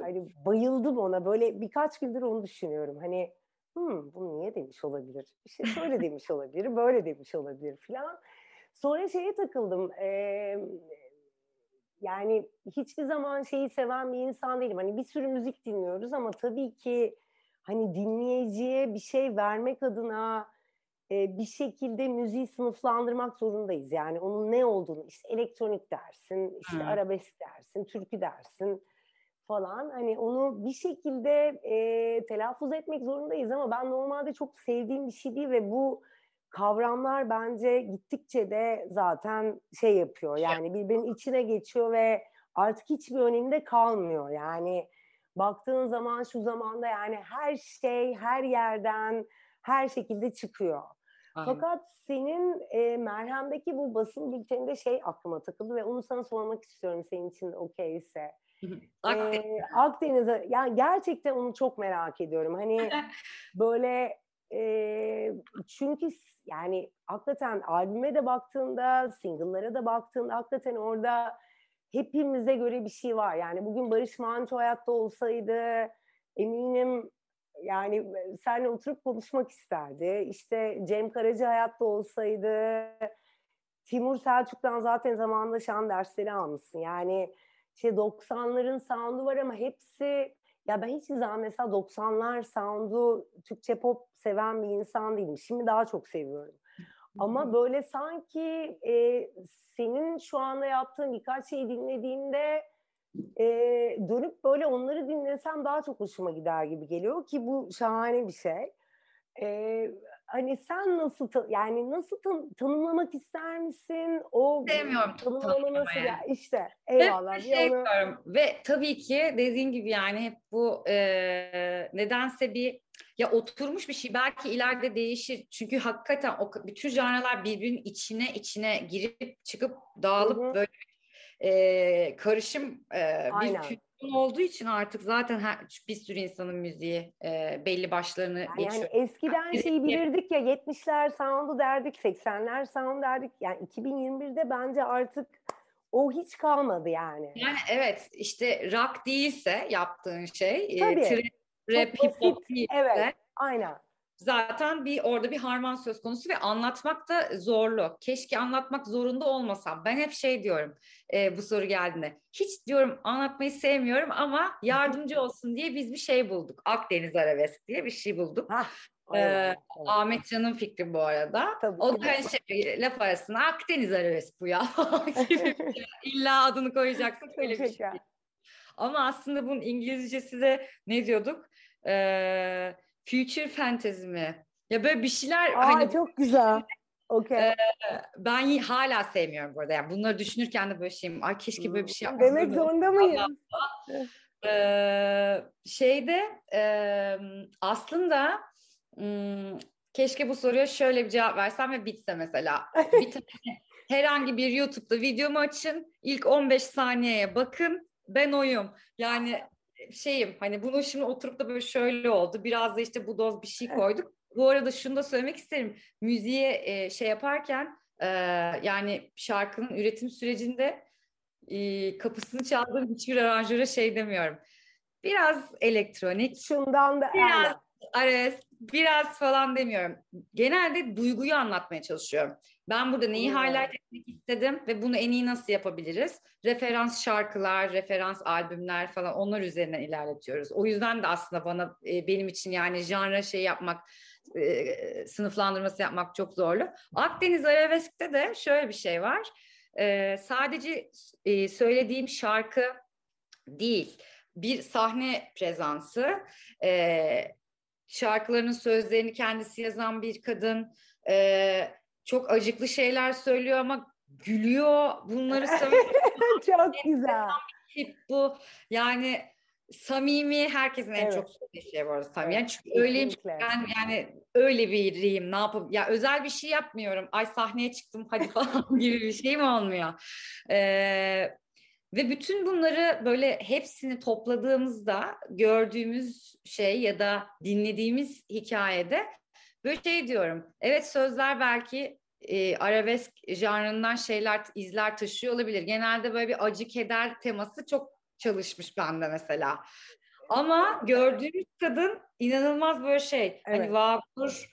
hani bayıldım ona böyle birkaç gündür onu düşünüyorum. Hani hmm, bunu niye demiş olabilir? İşte şöyle demiş olabilir, böyle demiş olabilir falan. Sonra şeye takıldım. E, yani hiçbir zaman şeyi seven bir insan değilim. Hani bir sürü müzik dinliyoruz ama tabii ki hani dinleyiciye bir şey vermek adına e, bir şekilde müziği sınıflandırmak zorundayız. Yani onun ne olduğunu işte elektronik dersin, işte hmm. arabesk dersin, türkü dersin falan. Hani onu bir şekilde e, telaffuz etmek zorundayız ama ben normalde çok sevdiğim bir şey değil ve bu kavramlar bence gittikçe de zaten şey yapıyor. Yani birbirinin içine geçiyor ve artık hiçbir önünde kalmıyor. Yani baktığın zaman şu zamanda yani her şey her yerden her şekilde çıkıyor. Aynen. Fakat senin e, Merhem'deki bu basın bülteninde şey aklıma takıldı ve onu sana sormak istiyorum senin için okeyse. Akdeniz. Ee, Akdeniz'e yani gerçekten onu çok merak ediyorum. Hani böyle e, çünkü yani hakikaten albüme de baktığında, single'lara da baktığında hakikaten orada hepimize göre bir şey var. Yani bugün Barış Manço hayatta olsaydı eminim yani seninle oturup konuşmak isterdi. İşte Cem Karaca hayatta olsaydı Timur Selçuk'tan zaten zamanında şan dersleri almışsın. Yani şey 90'ların sound'u var ama hepsi ya ben hiçbir zaman mesela 90'lar sound'u Türkçe pop seven bir insan değilim. Şimdi daha çok seviyorum. Ama böyle sanki e, senin şu anda yaptığın birkaç şeyi dinlediğimde e, dönüp böyle onları dinlesem daha çok hoşuma gider gibi geliyor ki bu şahane bir şey. E, hani sen nasıl yani nasıl tan- tanımlamak ister misin? O Sevmiyorum tanımlama nasıl ya işte eyvallah. Hep şey onu... ve tabii ki dediğin gibi yani hep bu e, nedense bir ya oturmuş bir şey belki ileride değişir. Çünkü hakikaten o bütün janralar birbirinin içine içine girip çıkıp dağılıp Hı-hı. böyle e, karışım e, bir füzyon olduğu için artık zaten her, bir sürü insanın müziği e, belli başlarını yani, geçiyor. Yani eskiden şeyi bilirdik ya 70'ler sound'u derdik, 80'ler sound derdik. Yani 2021'de bence artık o hiç kalmadı yani. Yani evet işte rock değilse yaptığın şey, Tabii. E, rap, hip hop değilse. Evet, aynen zaten bir orada bir harman söz konusu ve anlatmak da zorlu. Keşke anlatmak zorunda olmasam. Ben hep şey diyorum e, bu soru geldiğinde. Hiç diyorum anlatmayı sevmiyorum ama yardımcı olsun diye biz bir şey bulduk. Akdeniz Arabesk diye bir şey bulduk. Hah. Ee, Ahmet Can'ın fikri bu arada. Tabii o da hani şey, laf arasında Akdeniz Arabesk bu ya. İlla adını koyacaksın. Öyle bir şey. Ama aslında bunun İngilizcesi de ne diyorduk? Ee, future fantasy mi? Ya böyle bir şeyler Aa, hani çok güzel. Okay. E, ben hala sevmiyorum burada. Yani bunları düşünürken de böyle şeyim. Ay keşke böyle bir şey yapmasaydım. Demek zorunda mıyız? Ee, şeyde e, aslında m, keşke bu soruya şöyle bir cevap versem ve bitse mesela. Bir tane herhangi bir YouTube'da videomu açın. ilk 15 saniyeye bakın. Ben oyum. Yani şeyim hani bunu şimdi oturup da böyle şöyle oldu. Biraz da işte bu doz bir şey koyduk. Bu arada şunu da söylemek isterim. Müziğe e, şey yaparken e, yani şarkının üretim sürecinde e, kapısını çaldığım hiçbir aranjöre şey demiyorum. Biraz elektronik. Şundan da biraz ares, biraz falan demiyorum. Genelde duyguyu anlatmaya çalışıyorum. Ben burada neyi hmm. highlight etmek istedim ve bunu en iyi nasıl yapabiliriz? Referans şarkılar, referans albümler falan onlar üzerinden ilerletiyoruz. O yüzden de aslında bana e, benim için yani janra şey yapmak e, sınıflandırması yapmak çok zorlu. Akdeniz Arabesk'te de şöyle bir şey var. E, sadece söylediğim şarkı değil, bir sahne prezansı, e, şarkılarının sözlerini kendisi yazan bir kadın, e, çok acıklı şeyler söylüyor ama gülüyor bunları söylüyor. çok güzel. Bu yani samimi herkesin en evet. çok söylediği şey var samimi. Yani çünkü öyleyim ben yani öyle biriyim ne yapayım ya özel bir şey yapmıyorum. Ay sahneye çıktım hadi falan gibi bir şey mi olmuyor? Ee, ve bütün bunları böyle hepsini topladığımızda gördüğümüz şey ya da dinlediğimiz hikayede böyle şey diyorum. Evet sözler belki e, arabesk janrından şeyler izler taşıyor olabilir. Genelde böyle bir acı keder teması çok çalışmış bende mesela. Ama gördüğümüz kadın inanılmaz böyle şey. Hani evet. Hani vakur,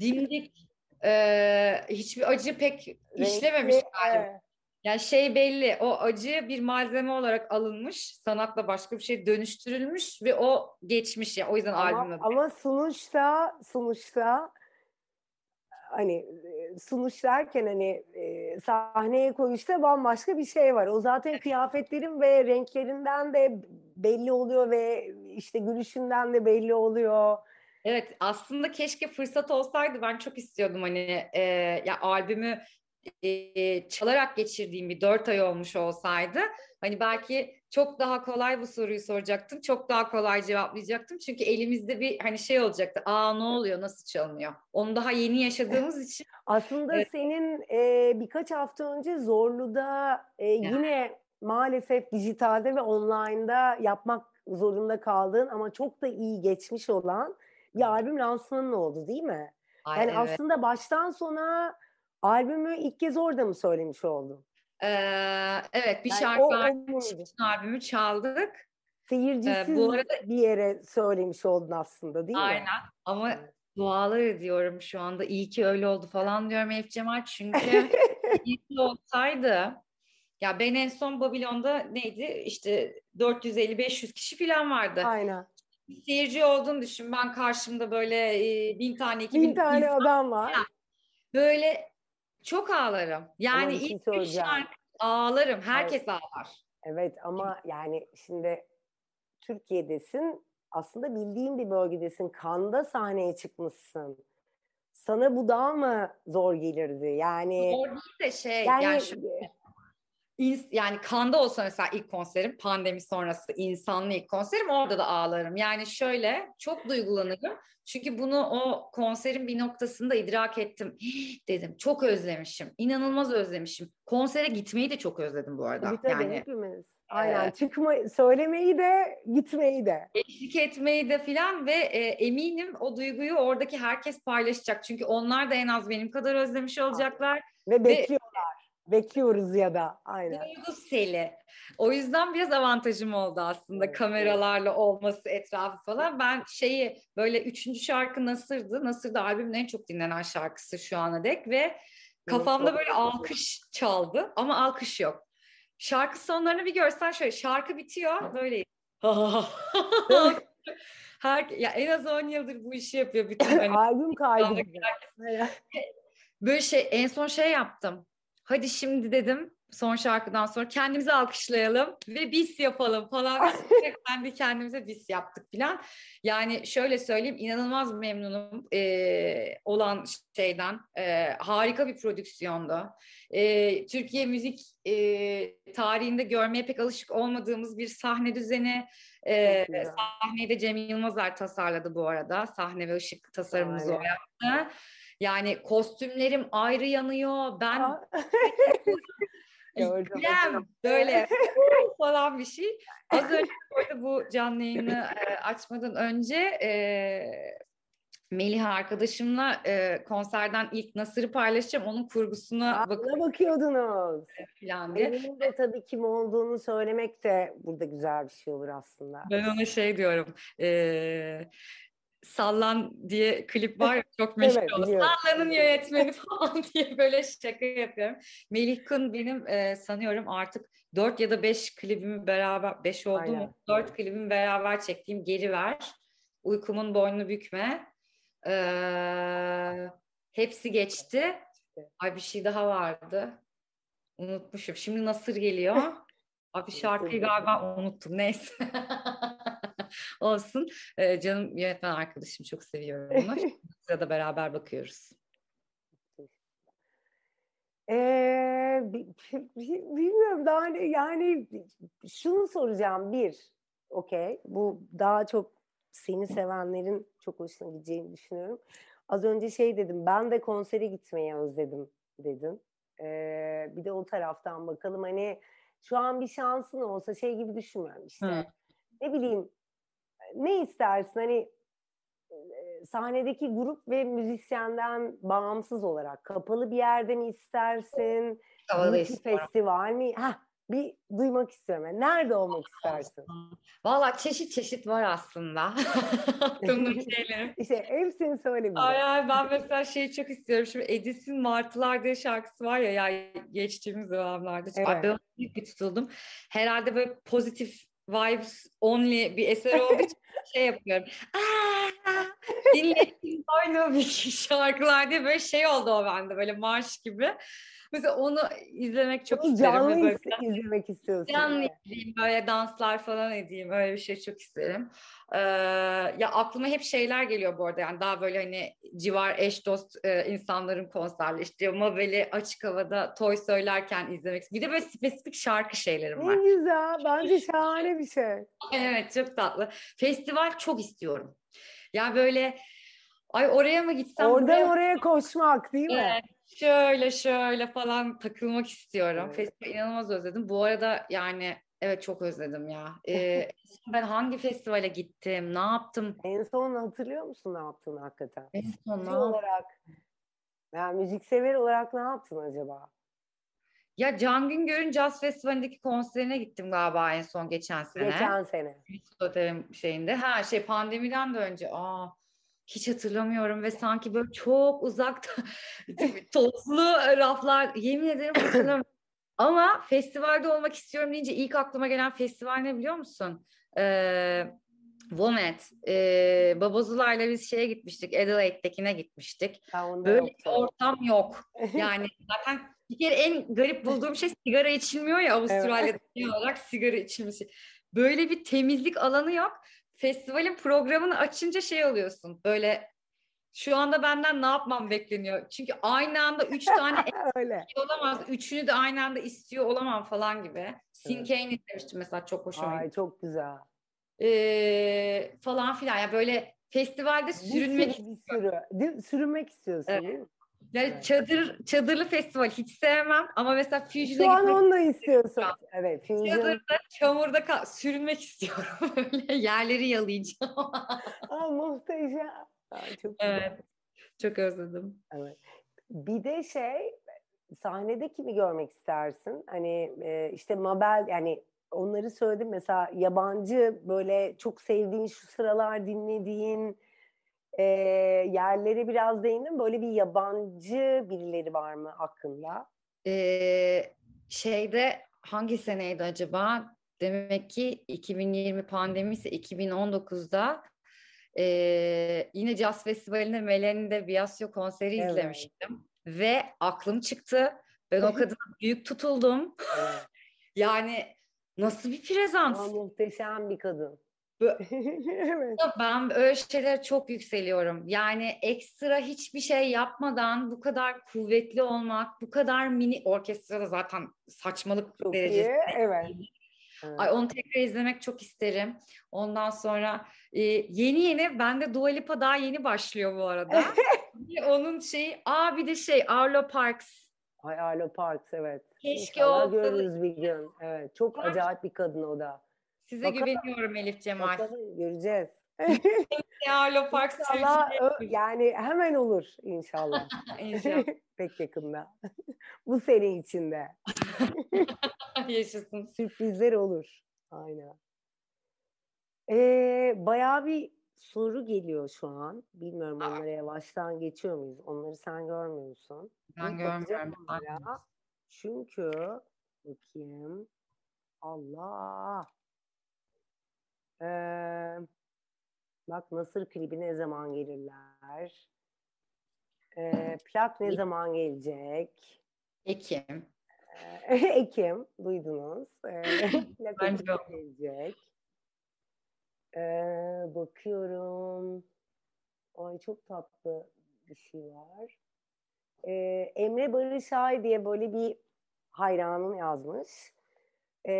dimdik, e, hiçbir acı pek Renkli, işlememiş galiba. Evet. Yani şey belli, o acı bir malzeme olarak alınmış, sanatla başka bir şey dönüştürülmüş ve o geçmiş ya. O yüzden ama, albümün Ama sonuçta, sonuçta hani sunuş derken hani e, sahneye koyuşta bambaşka bir şey var. O zaten kıyafetlerin ve renklerinden de belli oluyor ve işte gülüşünden de belli oluyor. Evet aslında keşke fırsat olsaydı ben çok istiyordum hani e, ya albümü e, çalarak geçirdiğim bir dört ay olmuş olsaydı hani belki çok daha kolay bu soruyu soracaktım. Çok daha kolay cevaplayacaktım. Çünkü elimizde bir hani şey olacaktı. Aa ne oluyor? Nasıl çalınıyor? Onu daha yeni yaşadığımız için. Aslında evet. senin e, birkaç hafta önce Zorlu'da e, yine maalesef dijitalde ve online'da yapmak zorunda kaldığın ama çok da iyi geçmiş olan bir albüm lansmanın oldu değil mi? Ay, yani evet. aslında baştan sona albümü ilk kez orada mı söylemiş oldun? Ee, evet bir yani şarkı o, albümü çaldık. Seyircisiz ee, bu arada, bir yere söylemiş oldun aslında değil aynen. mi? Aynen ama dualar ediyorum şu anda iyi ki öyle oldu falan diyorum Elif Cemal çünkü iyi ki olsaydı ya ben en son Babilon'da neydi işte 450-500 kişi falan vardı. Aynen. Seyirci olduğunu düşün. Ben karşımda böyle e, bin tane, iki bin, bin tane insan, adam var. Böyle çok ağlarım. Yani şey ilk bir şarkı ağlarım. Herkes evet. ağlar. Evet ama yani şimdi Türkiye'desin. Aslında bildiğin bir bölgedesin. Kanda sahneye çıkmışsın. Sana bu daha mı zor gelirdi? Yani zor değil de şey yani, yani şu, yani Kanda olsa mesela ilk konserim pandemi sonrası insanlı ilk konserim orada da ağlarım. Yani şöyle çok duygulanırım. Çünkü bunu o konserin bir noktasında idrak ettim. dedim çok özlemişim. İnanılmaz özlemişim. Konsere gitmeyi de çok özledim bu arada. Tabii tabii yani, hepimiz. Aynen e, çıkma söylemeyi de gitmeyi de. Eşlik etmeyi de filan ve e, eminim o duyguyu oradaki herkes paylaşacak. Çünkü onlar da en az benim kadar özlemiş olacaklar. Ve bekliyorlar. Bekliyoruz ya da aynen. Duygu seli. O yüzden biraz avantajım oldu aslında evet, kameralarla olması etrafı falan. Ben şeyi böyle üçüncü şarkı Nasır'dı. Nasır da albümün en çok dinlenen şarkısı şu ana dek ve kafamda böyle alkış çaldı ama alkış yok. Şarkı sonlarını bir görsen şöyle şarkı bitiyor böyle Her, ya en az 10 yıldır bu işi yapıyor bütün hani, albüm kaydı. Böyle şey en son şey yaptım. Hadi şimdi dedim son şarkıdan sonra kendimizi alkışlayalım ve bis yapalım falan. kendi kendimize bis yaptık falan. Yani şöyle söyleyeyim inanılmaz memnunum e, olan şeyden. E, harika bir prodüksiyondu. E, Türkiye müzik e, tarihinde görmeye pek alışık olmadığımız bir sahne düzeni. E, sahneyi de Cem Yılmazer tasarladı bu arada. Sahne ve ışık tasarımımızı o yaptı. Yani kostümlerim ayrı yanıyor. Ben İrem böyle falan bir şey. Az önce bu canlı yayını açmadan önce e, Melih arkadaşımla e, konserden ilk Nasır'ı paylaşacağım. Onun kurgusuna bak bakıyordunuz. Falan diye. Benim de tabii kim olduğunu söylemek de burada güzel bir şey olur aslında. Ben ona şey diyorum. E, Sallan diye klip var ya çok meşhur evet, oldu. Sallan'ın yönetmeni falan diye böyle şaka yapıyorum. Melih Kın benim e, sanıyorum artık dört ya da beş klibimi beraber, beş oldu Aynen. mu? Dört klibimi beraber çektiğim Geri Ver, Uykumun Boynunu Bükme. E, hepsi geçti. Ay bir şey daha vardı. Unutmuşum. Şimdi Nasır geliyor. Abi şarkıyı galiba unuttum. Neyse. Olsun. Ee, canım yönetmen arkadaşım çok seviyorum onu. Sırada beraber bakıyoruz. Ee, bilmiyorum daha yani şunu soracağım bir okey bu daha çok seni sevenlerin çok hoşuna gideceğini düşünüyorum. Az önce şey dedim ben de konsere gitmeyi özledim dedin. Ee, bir de o taraftan bakalım hani şu an bir şansın olsa şey gibi düşünmüyorum işte. Hı. Ne bileyim ne istersin hani sahnedeki grup ve müzisyenden bağımsız olarak kapalı bir yerde mi istersin? Kapalı festival mi? Heh, bir duymak istiyorum. Yani nerede olmak istersin? Valla çeşit çeşit var aslında. Aklımda şeylerim. İşte hepsini söyle bize. Ay, ay, ben mesela şeyi çok istiyorum. Şimdi Edis'in Martılar diye şarkısı var ya, ya geçtiğimiz zamanlarda. Evet. Ay, ben bir tutuldum. Herhalde böyle pozitif vibes only bir eser olduğu için şey yapıyorum. Dinlettiğim aynı bir şarkılar diye böyle şey oldu o bende böyle marş gibi. Mesela onu izlemek çok onu isterim. Canlı böyle, izlemek istiyorsun. Canlı yani. izleyeyim böyle danslar falan edeyim öyle bir şey çok isterim. Ee, ya aklıma hep şeyler geliyor bu arada yani daha böyle hani civar eş dost e, insanların konserleri işte Mabel'i açık havada toy söylerken izlemek. Bir de böyle spesifik şarkı şeylerim var. Ne güzel bence şahane bir şey. evet çok tatlı. Festival çok istiyorum. Ya böyle ay oraya mı gitsem? Oradan oraya, oraya koşmak değil mi? Evet şöyle şöyle falan takılmak istiyorum. Evet. Festival inanılmaz özledim. Bu arada yani evet çok özledim ya. Ee, ben hangi festivale gittim? Ne yaptım? En son hatırlıyor musun ne yaptığını hakikaten? En son ne olarak yani müzik sever olarak ne yaptın acaba? Ya Can Güngör'ün Jazz Festivali'ndeki konserine gittim galiba en son geçen sene. Geçen sene. Otelim şeyinde. Ha şey pandemiden de önce. Aa hiç hatırlamıyorum ve sanki böyle çok uzakta tozlu raflar yemin ederim hatırlamıyorum. Ama festivalde olmak istiyorum deyince ilk aklıma gelen festival ne biliyor musun? Ee, Vomet. Ee, Babozular'la biz şeye gitmiştik. Adelaide'dekine gitmiştik. Böyle bir ortam yok. Yani zaten bir kere en garip bulduğum şey sigara içilmiyor ya Avustralya'da evet. olarak sigara içilmesi. Böyle bir temizlik alanı yok festivalin programını açınca şey oluyorsun böyle şu anda benden ne yapmam bekleniyor? Çünkü aynı anda üç tane Öyle. olamaz. Üçünü de aynı anda istiyor olamam falan gibi. Sin. Kane izlemiştim mesela çok hoşuma Ay çok güzel. Ee, falan filan. Yani böyle festivalde sürünmek bir sürü, bir sürü. Değil, sürünmek istiyorsun evet. değil mi? Yani evet. çadır çadırlı festival hiç sevmem ama mesela Fusion'a Şu an onu da istiyorsun. Evet, Fusion. Çadırda çamurda ka- sürünmek istiyorum. Öyle yerleri yalayacağım. Aa, muhteşem. Aa, çok evet. Çok özledim. Evet. Bir de şey sahnede kimi görmek istersin? Hani e, işte Mabel yani onları söyledim mesela yabancı böyle çok sevdiğin şu sıralar dinlediğin e, yerlere biraz değindim. Böyle bir yabancı birileri var mı aklında? Ee, şeyde hangi seneydi acaba? Demek ki 2020 pandemi ise 2019'da e, yine Jazz Festivali'nde Melani'de Biasio konseri evet. izlemiştim. Ve aklım çıktı. Ben o kadına büyük tutuldum. yani nasıl bir prezans? Aa, muhteşem bir kadın. evet. Ben öyle şeyler çok yükseliyorum. Yani ekstra hiçbir şey yapmadan bu kadar kuvvetli olmak, bu kadar mini orkestrada zaten saçmalık çok derecesinde. Iyi, evet. Evet. Ay onu tekrar izlemek çok isterim. Ondan sonra e, yeni yeni bende Dua Lipa daha yeni başlıyor bu arada. Onun şeyi, aa bir de şey Arlo Parks. Ay Arlo Parks evet. Keşke İnşallah olsa. görürüz bir gün. Evet çok Var. acayip bir kadın o da. Size Bakalım. güveniyorum Elif Cemal. Bakalım göreceğiz. Arlo Parks İnşallah yani hemen olur inşallah. İnşallah. Pek yakında. Bu sene içinde. Yaşasın. Sürprizler olur. Aynen. Ee, bayağı bir soru geliyor şu an. Bilmiyorum Aa. onlara yavaştan geçiyor muyuz? Onları sen görmüyor musun? Ben görmüyorum. Çünkü bakayım. Allah. Ee, bak Nasır klibi ne zaman gelirler? Ee, plak ne zaman gelecek? Ekim. Ee, Ekim duydunuz. Ee, plak Bence gelecek. Ee, bakıyorum. Ay çok tatlı bir şey var. Ee, Emre Barış Ay diye böyle bir hayranım yazmış. Ee,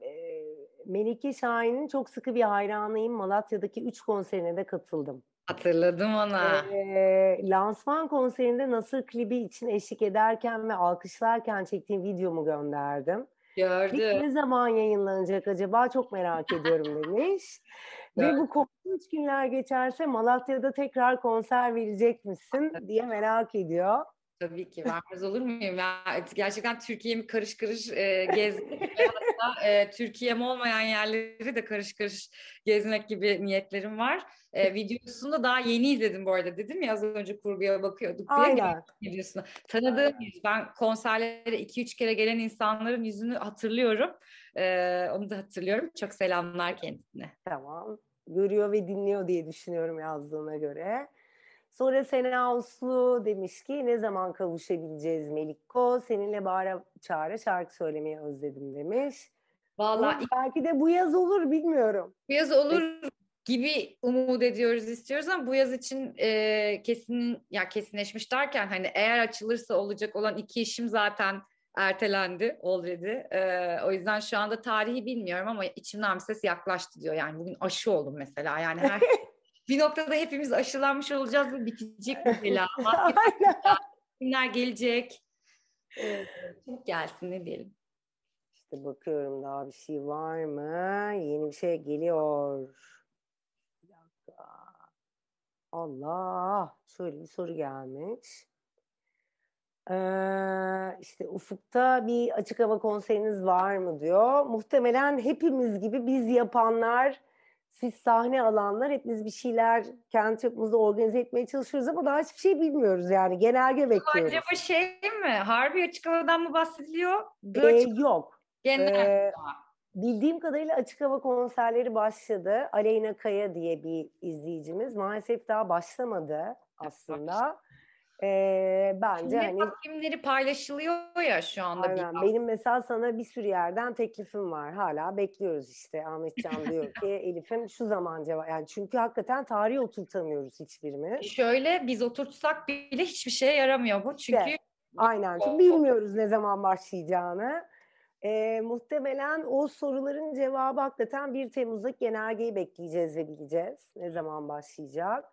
e, Melike Şahin'in çok sıkı bir hayranıyım. Malatya'daki 3 konserine de katıldım. Hatırladım ona. Ee, lansman konserinde Nasır klibi için eşlik ederken ve alkışlarken çektiğim videomu gönderdim. Klip Gördüm. ne zaman yayınlanacak acaba çok merak ediyorum demiş. Ve bu korkunç günler geçerse Malatya'da tekrar konser verecek misin diye merak ediyor. Tabii ki vermez olur muyum? Ya, gerçekten Türkiye'mi karış karış e, hatta e, Türkiye'm olmayan yerleri de karış karış gezmek gibi niyetlerim var. E, videosunu da daha yeni izledim bu arada dedim ya az önce kurguya bakıyorduk diye. Aynen. Videosunu. Tanıdığım yüz. Ben konserlere iki üç kere gelen insanların yüzünü hatırlıyorum. E, onu da hatırlıyorum. Çok selamlar kendisine. Tamam. Görüyor ve dinliyor diye düşünüyorum yazdığına göre. Sonra Sena Uslu demiş ki ne zaman kavuşabileceğiz Melikko? Seninle bağıra çağıra şarkı söylemeyi özledim demiş. Vallahi Ama belki de bu yaz olur bilmiyorum. Bu yaz olur gibi umut ediyoruz, istiyoruz ama bu yaz için e, kesin ya kesinleşmiş derken hani eğer açılırsa olacak olan iki işim zaten ertelendi already. E, o yüzden şu anda tarihi bilmiyorum ama içimden bir ses yaklaştı diyor. Yani bugün aşı oldum mesela. Yani her bir noktada hepimiz aşılanmış olacağız ve bitecek bu bela. Aynen. Günler gelecek. E, çok gelsin ne diyelim. İşte bakıyorum daha bir şey var mı? Yeni bir şey geliyor. Bir dakika. Allah. Şöyle bir soru gelmiş. Ee, işte Ufuk'ta bir açık hava konseriniz var mı diyor. Muhtemelen hepimiz gibi biz yapanlar, siz sahne alanlar hepimiz bir şeyler kendi çapımızda organize etmeye çalışıyoruz ama daha hiçbir şey bilmiyoruz yani. Genelge bekliyoruz. Acaba şey mi? Harbi açık havadan mı bahsediliyor? Ee, yok. genel. Ee, Bildiğim kadarıyla açık hava konserleri başladı. Aleyna Kaya diye bir izleyicimiz. Maalesef daha başlamadı aslında. Ee, bence Kimlik hani takvimleri paylaşılıyor ya şu anda. aynen. bir benim mesela sana bir sürü yerden teklifim var. Hala bekliyoruz işte. Ahmetcan diyor ki Elif'im şu zaman cevap. Yani çünkü hakikaten tarihi oturtamıyoruz hiçbirimiz. Şöyle biz oturtsak bile hiçbir şeye yaramıyor bu. Çünkü İşte, Aynen. Çünkü bilmiyoruz ne zaman başlayacağını. Ee, muhtemelen o soruların cevabı hakikaten 1 Temmuz'daki genelgeyi bekleyeceğiz ve bileceğiz. Ne zaman başlayacak.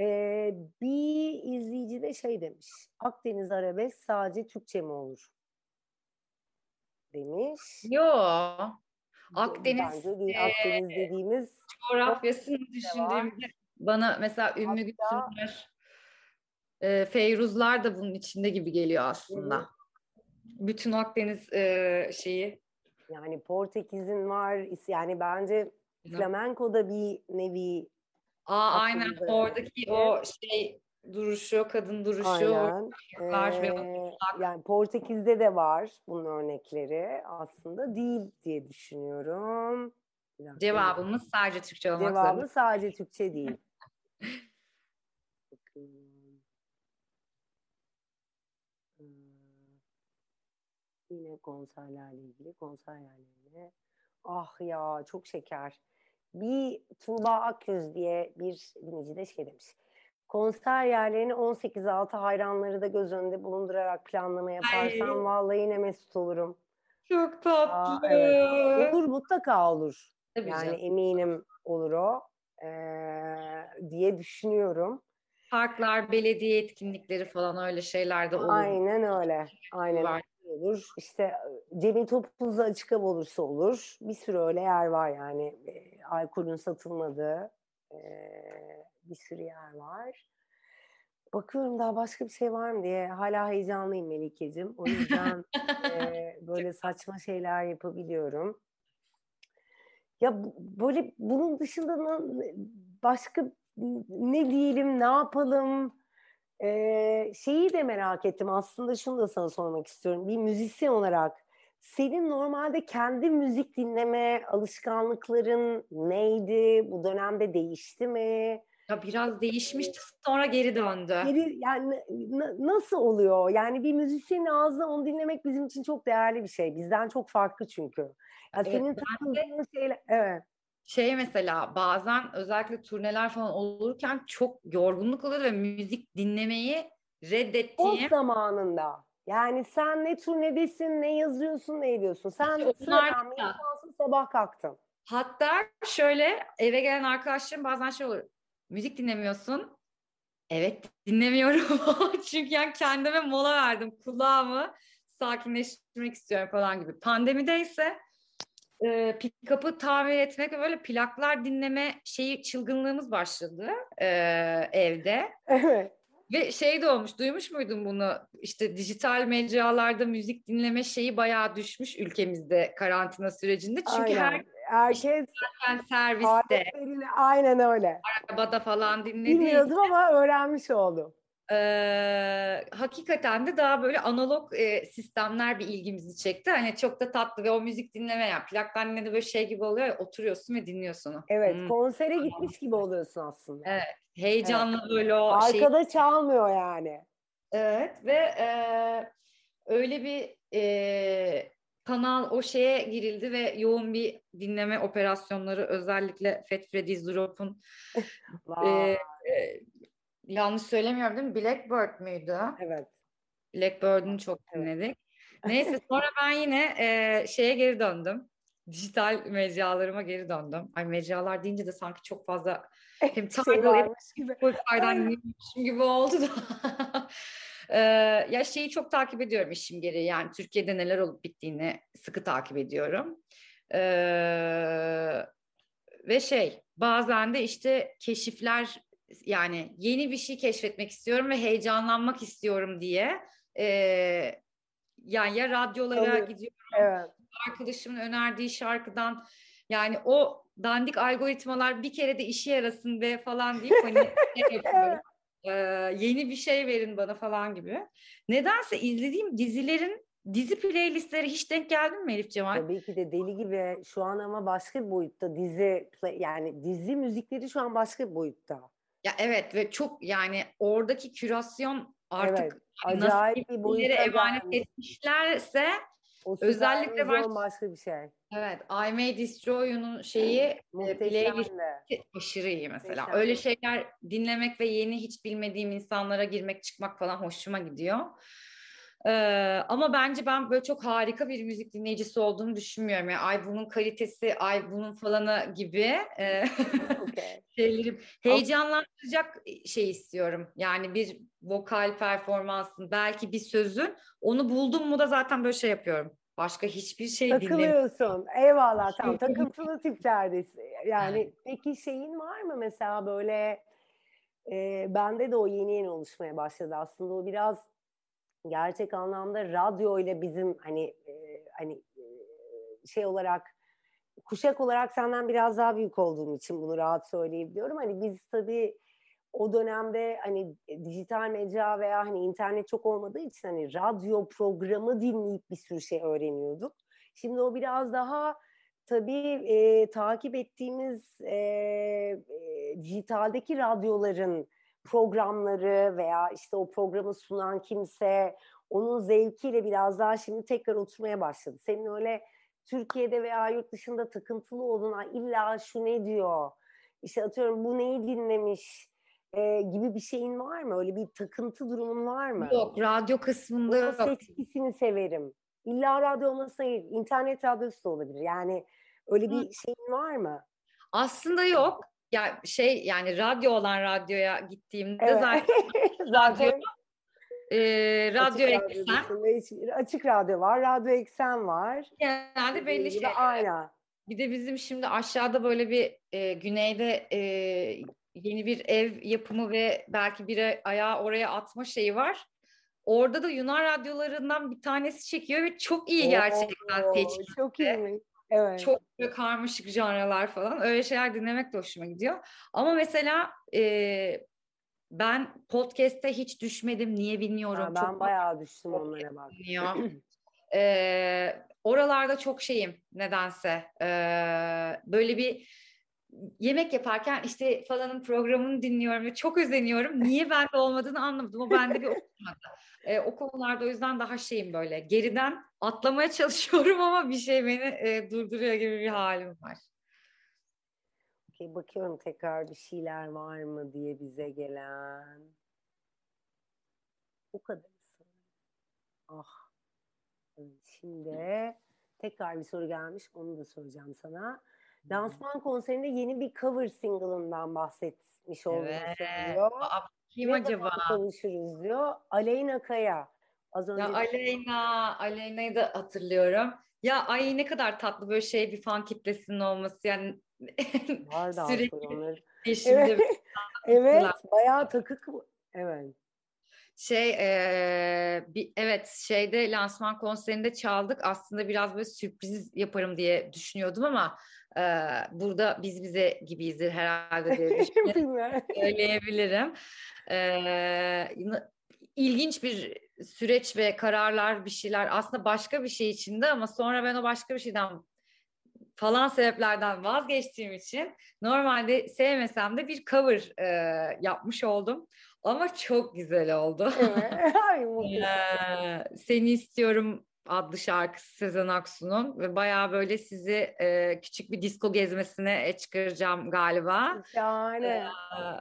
Ee, bir izleyici de şey demiş. Akdeniz arabesk sadece Türkçe mi olur? Demiş. yo Akdeniz Bence değil. e, Akdeniz dediğimiz coğrafyasını düşündüğümde bana mesela Ümmü Gülsümler, e, Feyruzlar da bunun içinde gibi geliyor aslında. Bütün Akdeniz e, şeyi. yani Portekiz'in var. Yani bence flamenco da bir nevi Aa, aynen Aklımda oradaki o şey duruşu, kadın duruşu. Aynen. var ve Ee, yani Portekiz'de de var bunun örnekleri. Aslında değil diye düşünüyorum. Cevabımız sadece Türkçe olmak Cevabı zorunda. sadece Türkçe değil. Ee, yine konserlerle ilgili konser yerlerine. Ah ya çok şeker. Bir Tuğba Akyüz diye bir dinleyici de şey demiş. Konser yerlerini 18 altı hayranları da göz önünde bulundurarak planlama yaparsan Ay. vallahi yine mesut olurum. Çok Aa, tatlı. evet. Olur mutlaka olur. Tabii Yani canım. eminim olur o ee, diye düşünüyorum. parklar, belediye etkinlikleri falan öyle şeyler de olur. Aynen öyle. Aynen var. Olur. İşte Cemil Topuz'da açık hava olursa olur. Bir sürü öyle yer var yani. E, alkolün satılmadığı e, bir sürü yer var. Bakıyorum daha başka bir şey var mı diye. Hala heyecanlıyım Melike'cim. O yüzden e, böyle saçma şeyler yapabiliyorum. Ya böyle bunun dışında başka ne diyelim, ne yapalım? Ee, şeyi de merak ettim. Aslında şunu da sana sormak istiyorum. Bir müzisyen olarak senin normalde kendi müzik dinleme alışkanlıkların neydi? Bu dönemde değişti mi? Ya biraz değişmişti sonra geri döndü. Geri, yani nasıl oluyor? Yani bir müzisyenin ağzından onu dinlemek bizim için çok değerli bir şey. Bizden çok farklı çünkü. Ya evet, senin takıldığın şeyler evet. Şey mesela bazen özellikle turneler falan olurken çok yorgunluk oluyor ve müzik dinlemeyi reddettiğim. O zamanında. Yani sen ne turnedesin, ne yazıyorsun, ne ediyorsun. Sen sıradan insansın, sabah kalktın. Hatta şöyle eve gelen arkadaşlarım bazen şey olur müzik dinlemiyorsun. Evet dinlemiyorum. Çünkü yani kendime mola verdim. Kulağımı sakinleştirmek istiyorum falan gibi. Pandemide ise e, pick-up'ı tamir etmek ve böyle plaklar dinleme şeyi çılgınlığımız başladı e, evde. Evet. Ve şey de olmuş, duymuş muydun bunu? İşte dijital mecralarda müzik dinleme şeyi bayağı düşmüş ülkemizde karantina sürecinde. Çünkü Aynen. her herkes serviste. Aynen öyle. Arabada falan dinledi. Bilmiyordum ama öğrenmiş oldum. Ee, hakikaten de daha böyle analog e, sistemler bir ilgimizi çekti. Hani çok da tatlı ve o müzik dinleme yani plaktan dinledi böyle şey gibi oluyor ya oturuyorsun ve dinliyorsun. Evet hmm. konsere gitmiş gibi oluyorsun aslında. Evet heyecanlı evet. böyle o Arkada şey. çalmıyor yani. Evet ve e, öyle bir e, kanal o şeye girildi ve yoğun bir dinleme operasyonları özellikle Fat Freddy's Drop'un e, e, yanlış söylemiyorum değil mi? Blackbird müydü? Evet. Blackbird'ünü çok dinledik. Neyse sonra ben yine e, şeye geri döndüm. Dijital mecralarıma geri döndüm. Ay mecralar deyince de sanki çok fazla hem şey gibi. Spotify'dan gibi oldu da. Ee, ya şeyi çok takip ediyorum işim gereği. Yani Türkiye'de neler olup bittiğini sıkı takip ediyorum. Ee, ve şey bazen de işte keşifler yani yeni bir şey keşfetmek istiyorum ve heyecanlanmak istiyorum diye e, yani ya radyolara evet. gidiyorum evet. arkadaşımın önerdiği şarkıdan yani o dandik algoritmalar bir kere de işe yarasın be falan deyip hani şey yapıyorum e, yeni bir şey verin bana falan gibi. Nedense izlediğim dizilerin dizi playlistleri hiç denk geldin mi Elif Cemal? Tabii ki de deli gibi şu an ama başka bir boyutta dizi yani dizi müzikleri şu an başka bir boyutta. Ya evet ve çok yani oradaki kürasyon artık evet, acayip bir boyuta emanet gelmiş. etmişlerse o özellikle ben başka bir şey. Evet, I May Destroy You'nun şeyi e, playlist aşırı iyi mesela. Muhteşem. Öyle şeyler dinlemek ve yeni hiç bilmediğim insanlara girmek çıkmak falan hoşuma gidiyor. Ee, ama bence ben böyle çok harika bir müzik dinleyicisi olduğunu düşünmüyorum. Yani ay bunun kalitesi, ay bunun falanı gibi e, okay. şeyleri heyecanlandıracak şey istiyorum. Yani bir vokal performansın, belki bir sözün onu buldum mu da zaten böyle şey yapıyorum. Başka hiçbir şey Takılıyorsun. Eyvallah. Tam takıntılı tiplerdesin. Yani peki şeyin var mı mesela böyle e, bende de o yeni yeni oluşmaya başladı aslında o biraz gerçek anlamda radyo ile bizim hani e, hani e, şey olarak kuşak olarak senden biraz daha büyük olduğum için bunu rahat söyleyebiliyorum. Hani biz tabii o dönemde hani dijital mecra veya hani internet çok olmadığı için hani radyo programı dinleyip bir sürü şey öğreniyorduk. Şimdi o biraz daha tabii e, takip ettiğimiz e, e, dijitaldeki radyoların programları veya işte o programı sunan kimse onun zevkiyle biraz daha şimdi tekrar oturmaya başladı. Senin öyle Türkiye'de veya yurt dışında takıntılı olduğun illa şu ne diyor, işte atıyorum bu neyi dinlemiş, e, gibi bir şeyin var mı? Öyle bir takıntı durumun var mı? Yok, radyo kısmında yok. seçkisini severim. İlla radyo olmasına değil, internet radyosu da olabilir. Yani öyle bir Hı. şeyin var mı? Aslında yok. Ya şey yani radyo olan radyoya gittiğimde evet. zaten radyo, e, radyo eksen. açık radyo var, radyo eksen var. Genelde belli şey. Aynen. Bir de bizim şimdi aşağıda böyle bir e, güneyde e, yeni bir ev yapımı ve belki bir ayağı oraya atma şeyi var. Orada da Yunan radyolarından bir tanesi çekiyor ve çok iyi gerçekten Oo, seçkisi. Çok iyi. Evet. Çok böyle karmaşık janralar falan. Öyle şeyler dinlemek de hoşuma gidiyor. Ama mesela e, ben podcast'te hiç düşmedim. Niye bilmiyorum. Ha, ben çok bayağı düştüm onlara bak. e, oralarda çok şeyim nedense. E, böyle bir yemek yaparken işte falanın programını dinliyorum ve çok özeniyorum. Niye bende olmadığını anlamadım. O bende bir oturmadı. E, o konularda o yüzden daha şeyim böyle. Geriden atlamaya çalışıyorum ama bir şey beni e, durduruyor gibi bir halim var. Okay, bakıyorum tekrar bir şeyler var mı diye bize gelen. Bu kadar. Ah. şimdi tekrar bir soru gelmiş. Onu da soracağım sana. Lansman konserinde yeni bir cover single'ından bahsetmiş olduğunu evet. söylüyor. Kim ne acaba? konuşuruz diyor. Aleyna Kaya. Az önce ya Aleyna, Aleyna'yı da hatırlıyorum. Ya ay ne kadar tatlı böyle şey bir fan kitlesinin olması yani Var da sürekli onları. Evet, evet bayağı takık. Evet. Şey e, bir, evet şeyde lansman konserinde çaldık aslında biraz böyle sürpriz yaparım diye düşünüyordum ama e, burada biz bize gibiyizdir herhalde diye söyleyebilirim. E, ilginç bir süreç ve kararlar bir şeyler aslında başka bir şey içinde ama sonra ben o başka bir şeyden falan sebeplerden vazgeçtiğim için normalde sevmesem de bir cover e, yapmış oldum. Ama çok güzel oldu. Evet. ee, Seni istiyorum adlı şarkısı Sezen Aksu'nun ve bayağı böyle sizi e, küçük bir disco gezmesine çıkaracağım galiba. Şahane. Ee,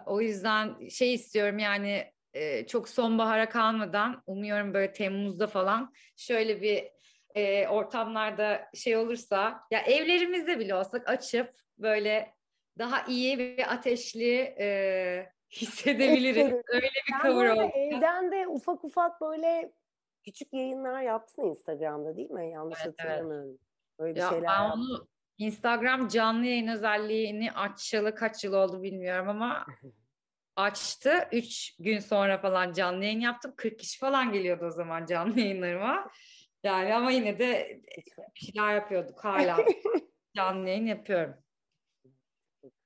o yüzden şey istiyorum yani e, çok sonbahara kalmadan umuyorum böyle Temmuz'da falan şöyle bir e, ortamlarda şey olursa ya evlerimizde bile olsak açıp böyle daha iyi ve ateşli e, hissedebiliriz. Öyle bir cover oldu. Evden de ufak ufak böyle küçük yayınlar yaptın Instagram'da değil mi? Yanlış evet, hatırlamıyorum. Evet. Öyle bir ya şeyler ben onu Instagram canlı yayın özelliğini açalı kaç yıl oldu bilmiyorum ama açtı. Üç gün sonra falan canlı yayın yaptım. 40 kişi falan geliyordu o zaman canlı yayınlarıma. Yani ama yine de bir şeyler yapıyorduk hala. canlı yayın yapıyorum.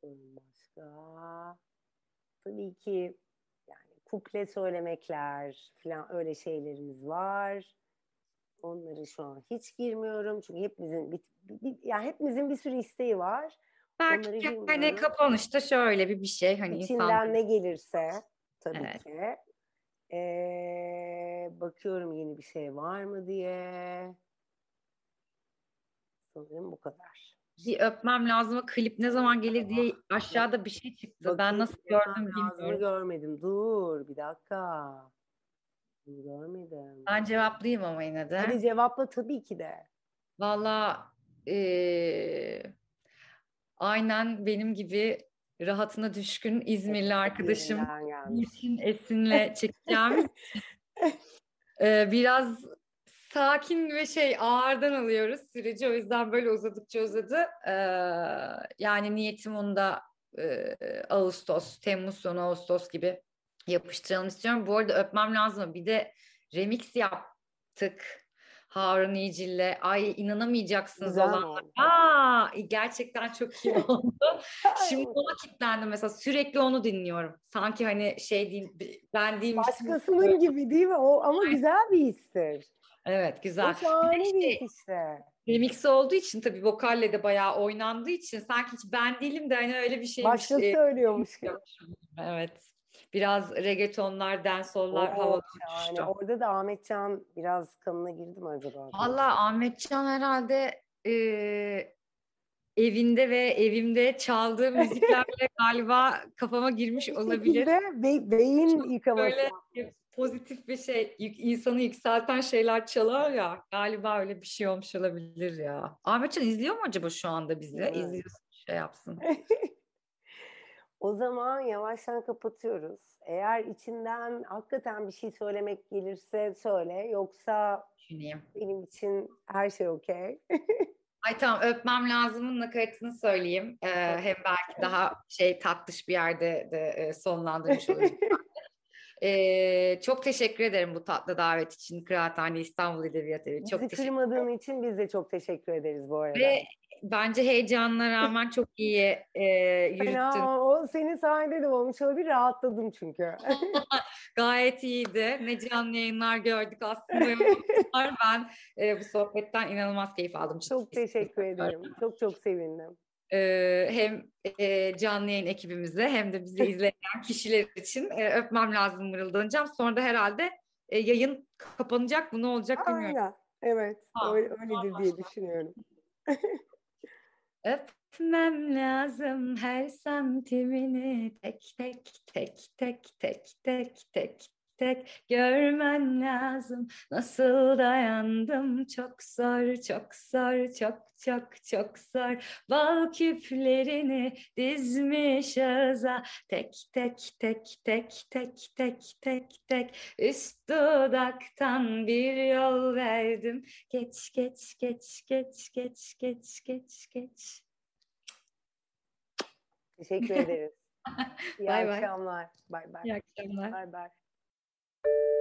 Başka? Tabii ki kuple söylemekler falan öyle şeylerimiz var. Onları şu an hiç girmiyorum çünkü hepimizin bir, bir, yani hepimizin bir sürü isteği var. Belki hani kapanışta şöyle bir bir şey hani İçinden insan... ne gelirse tabii evet. ki. Ee, bakıyorum yeni bir şey var mı diye. Sanırım bu kadar. Bir öpmem lazım. Klip ne zaman gelir diye aşağıda bir şey çıktı. Bakayım, ben nasıl gördüm bilmiyorum. görmedim. Dur bir dakika. Görmedim. Ben cevaplayayım ama yine de. Hadi cevapla tabii ki de. Valla ee, aynen benim gibi rahatına düşkün İzmirli arkadaşım Esin'le çekeceğim. ee, biraz sakin ve şey ağırdan alıyoruz süreci. O yüzden böyle uzadıkça uzadı. Ee, yani niyetim onda e, Ağustos, Temmuz sonu Ağustos gibi yapıştıralım istiyorum. Bu arada öpmem lazım. Bir de remix yaptık. Harun İyicil'le. Ay inanamayacaksınız Güzel olanlar. Aa, gerçekten çok iyi oldu. Şimdi ona kilitlendim mesela. Sürekli onu dinliyorum. Sanki hani şey değil, ben değilmişim. Başkasının gibi değil mi? O ama güzel bir histir. Evet güzel. O şahane bir işte. Remix olduğu için tabii vokalle de bayağı oynandığı için sanki hiç ben değilim de hani öyle bir şey. Başka e, söylüyormuş gibi. Evet. Biraz reggaetonlar, dancehall'lar havalı yani Orada da Ahmetcan biraz kanına girdi mi acaba? Valla Ahmetcan herhalde e, evinde ve evimde çaldığı müziklerle galiba kafama girmiş olabilir. Be beyin yıkaması. Böyle pozitif bir şey, insanı yükselten şeyler çalar ya. Galiba öyle bir şey olmuş olabilir ya. Ahmetcan izliyor mu acaba şu anda bizi? Evet. İzliyorsun şey yapsın. O zaman yavaştan kapatıyoruz. Eğer içinden hakikaten bir şey söylemek gelirse söyle. Yoksa Düşüneyim. benim için her şey okey. Ay tamam öpmem lazımın nakaratını söyleyeyim. Ee, hem belki daha şey tatlış bir yerde de e, sonlandırmış oluruz. Ee, çok teşekkür ederim bu tatlı davet için Kıraathane İstanbul Edebiyat Evi. Çok Bizi teşekkür kırmadığın için biz de çok teşekkür ederiz bu arada. Ve bence heyecanına rağmen çok iyi e, yürüttün. Fena, o senin sayende de olmuş olabilir. Rahatladım çünkü. Gayet iyiydi. Ne canlı yayınlar gördük aslında. ben e, bu sohbetten inanılmaz keyif aldım. çok teşekkür ederim. Çok çok sevindim. Ee, hem e, canlı yayın ekibimize hem de bizi izleyen kişiler için e, öpmem lazım mırıldanacağım. Sonra da herhalde e, yayın kapanacak mı ne olacak bilmiyorum. Aynen. Evet. Ha, öyle, öyledir diye düşünüyorum. Öpmem lazım her santimini tek tek tek tek tek tek tek tek görmen lazım Nasıl dayandım çok zor çok zor çok çok çok zor Bal küplerini dizmiş ağza Tek tek tek tek tek tek tek tek Üst dudaktan bir yol verdim Geç geç geç geç geç geç geç geç Teşekkür ederiz. İyi bye akşamlar. Bay bay. İyi akşamlar. Bay bay. Thank you.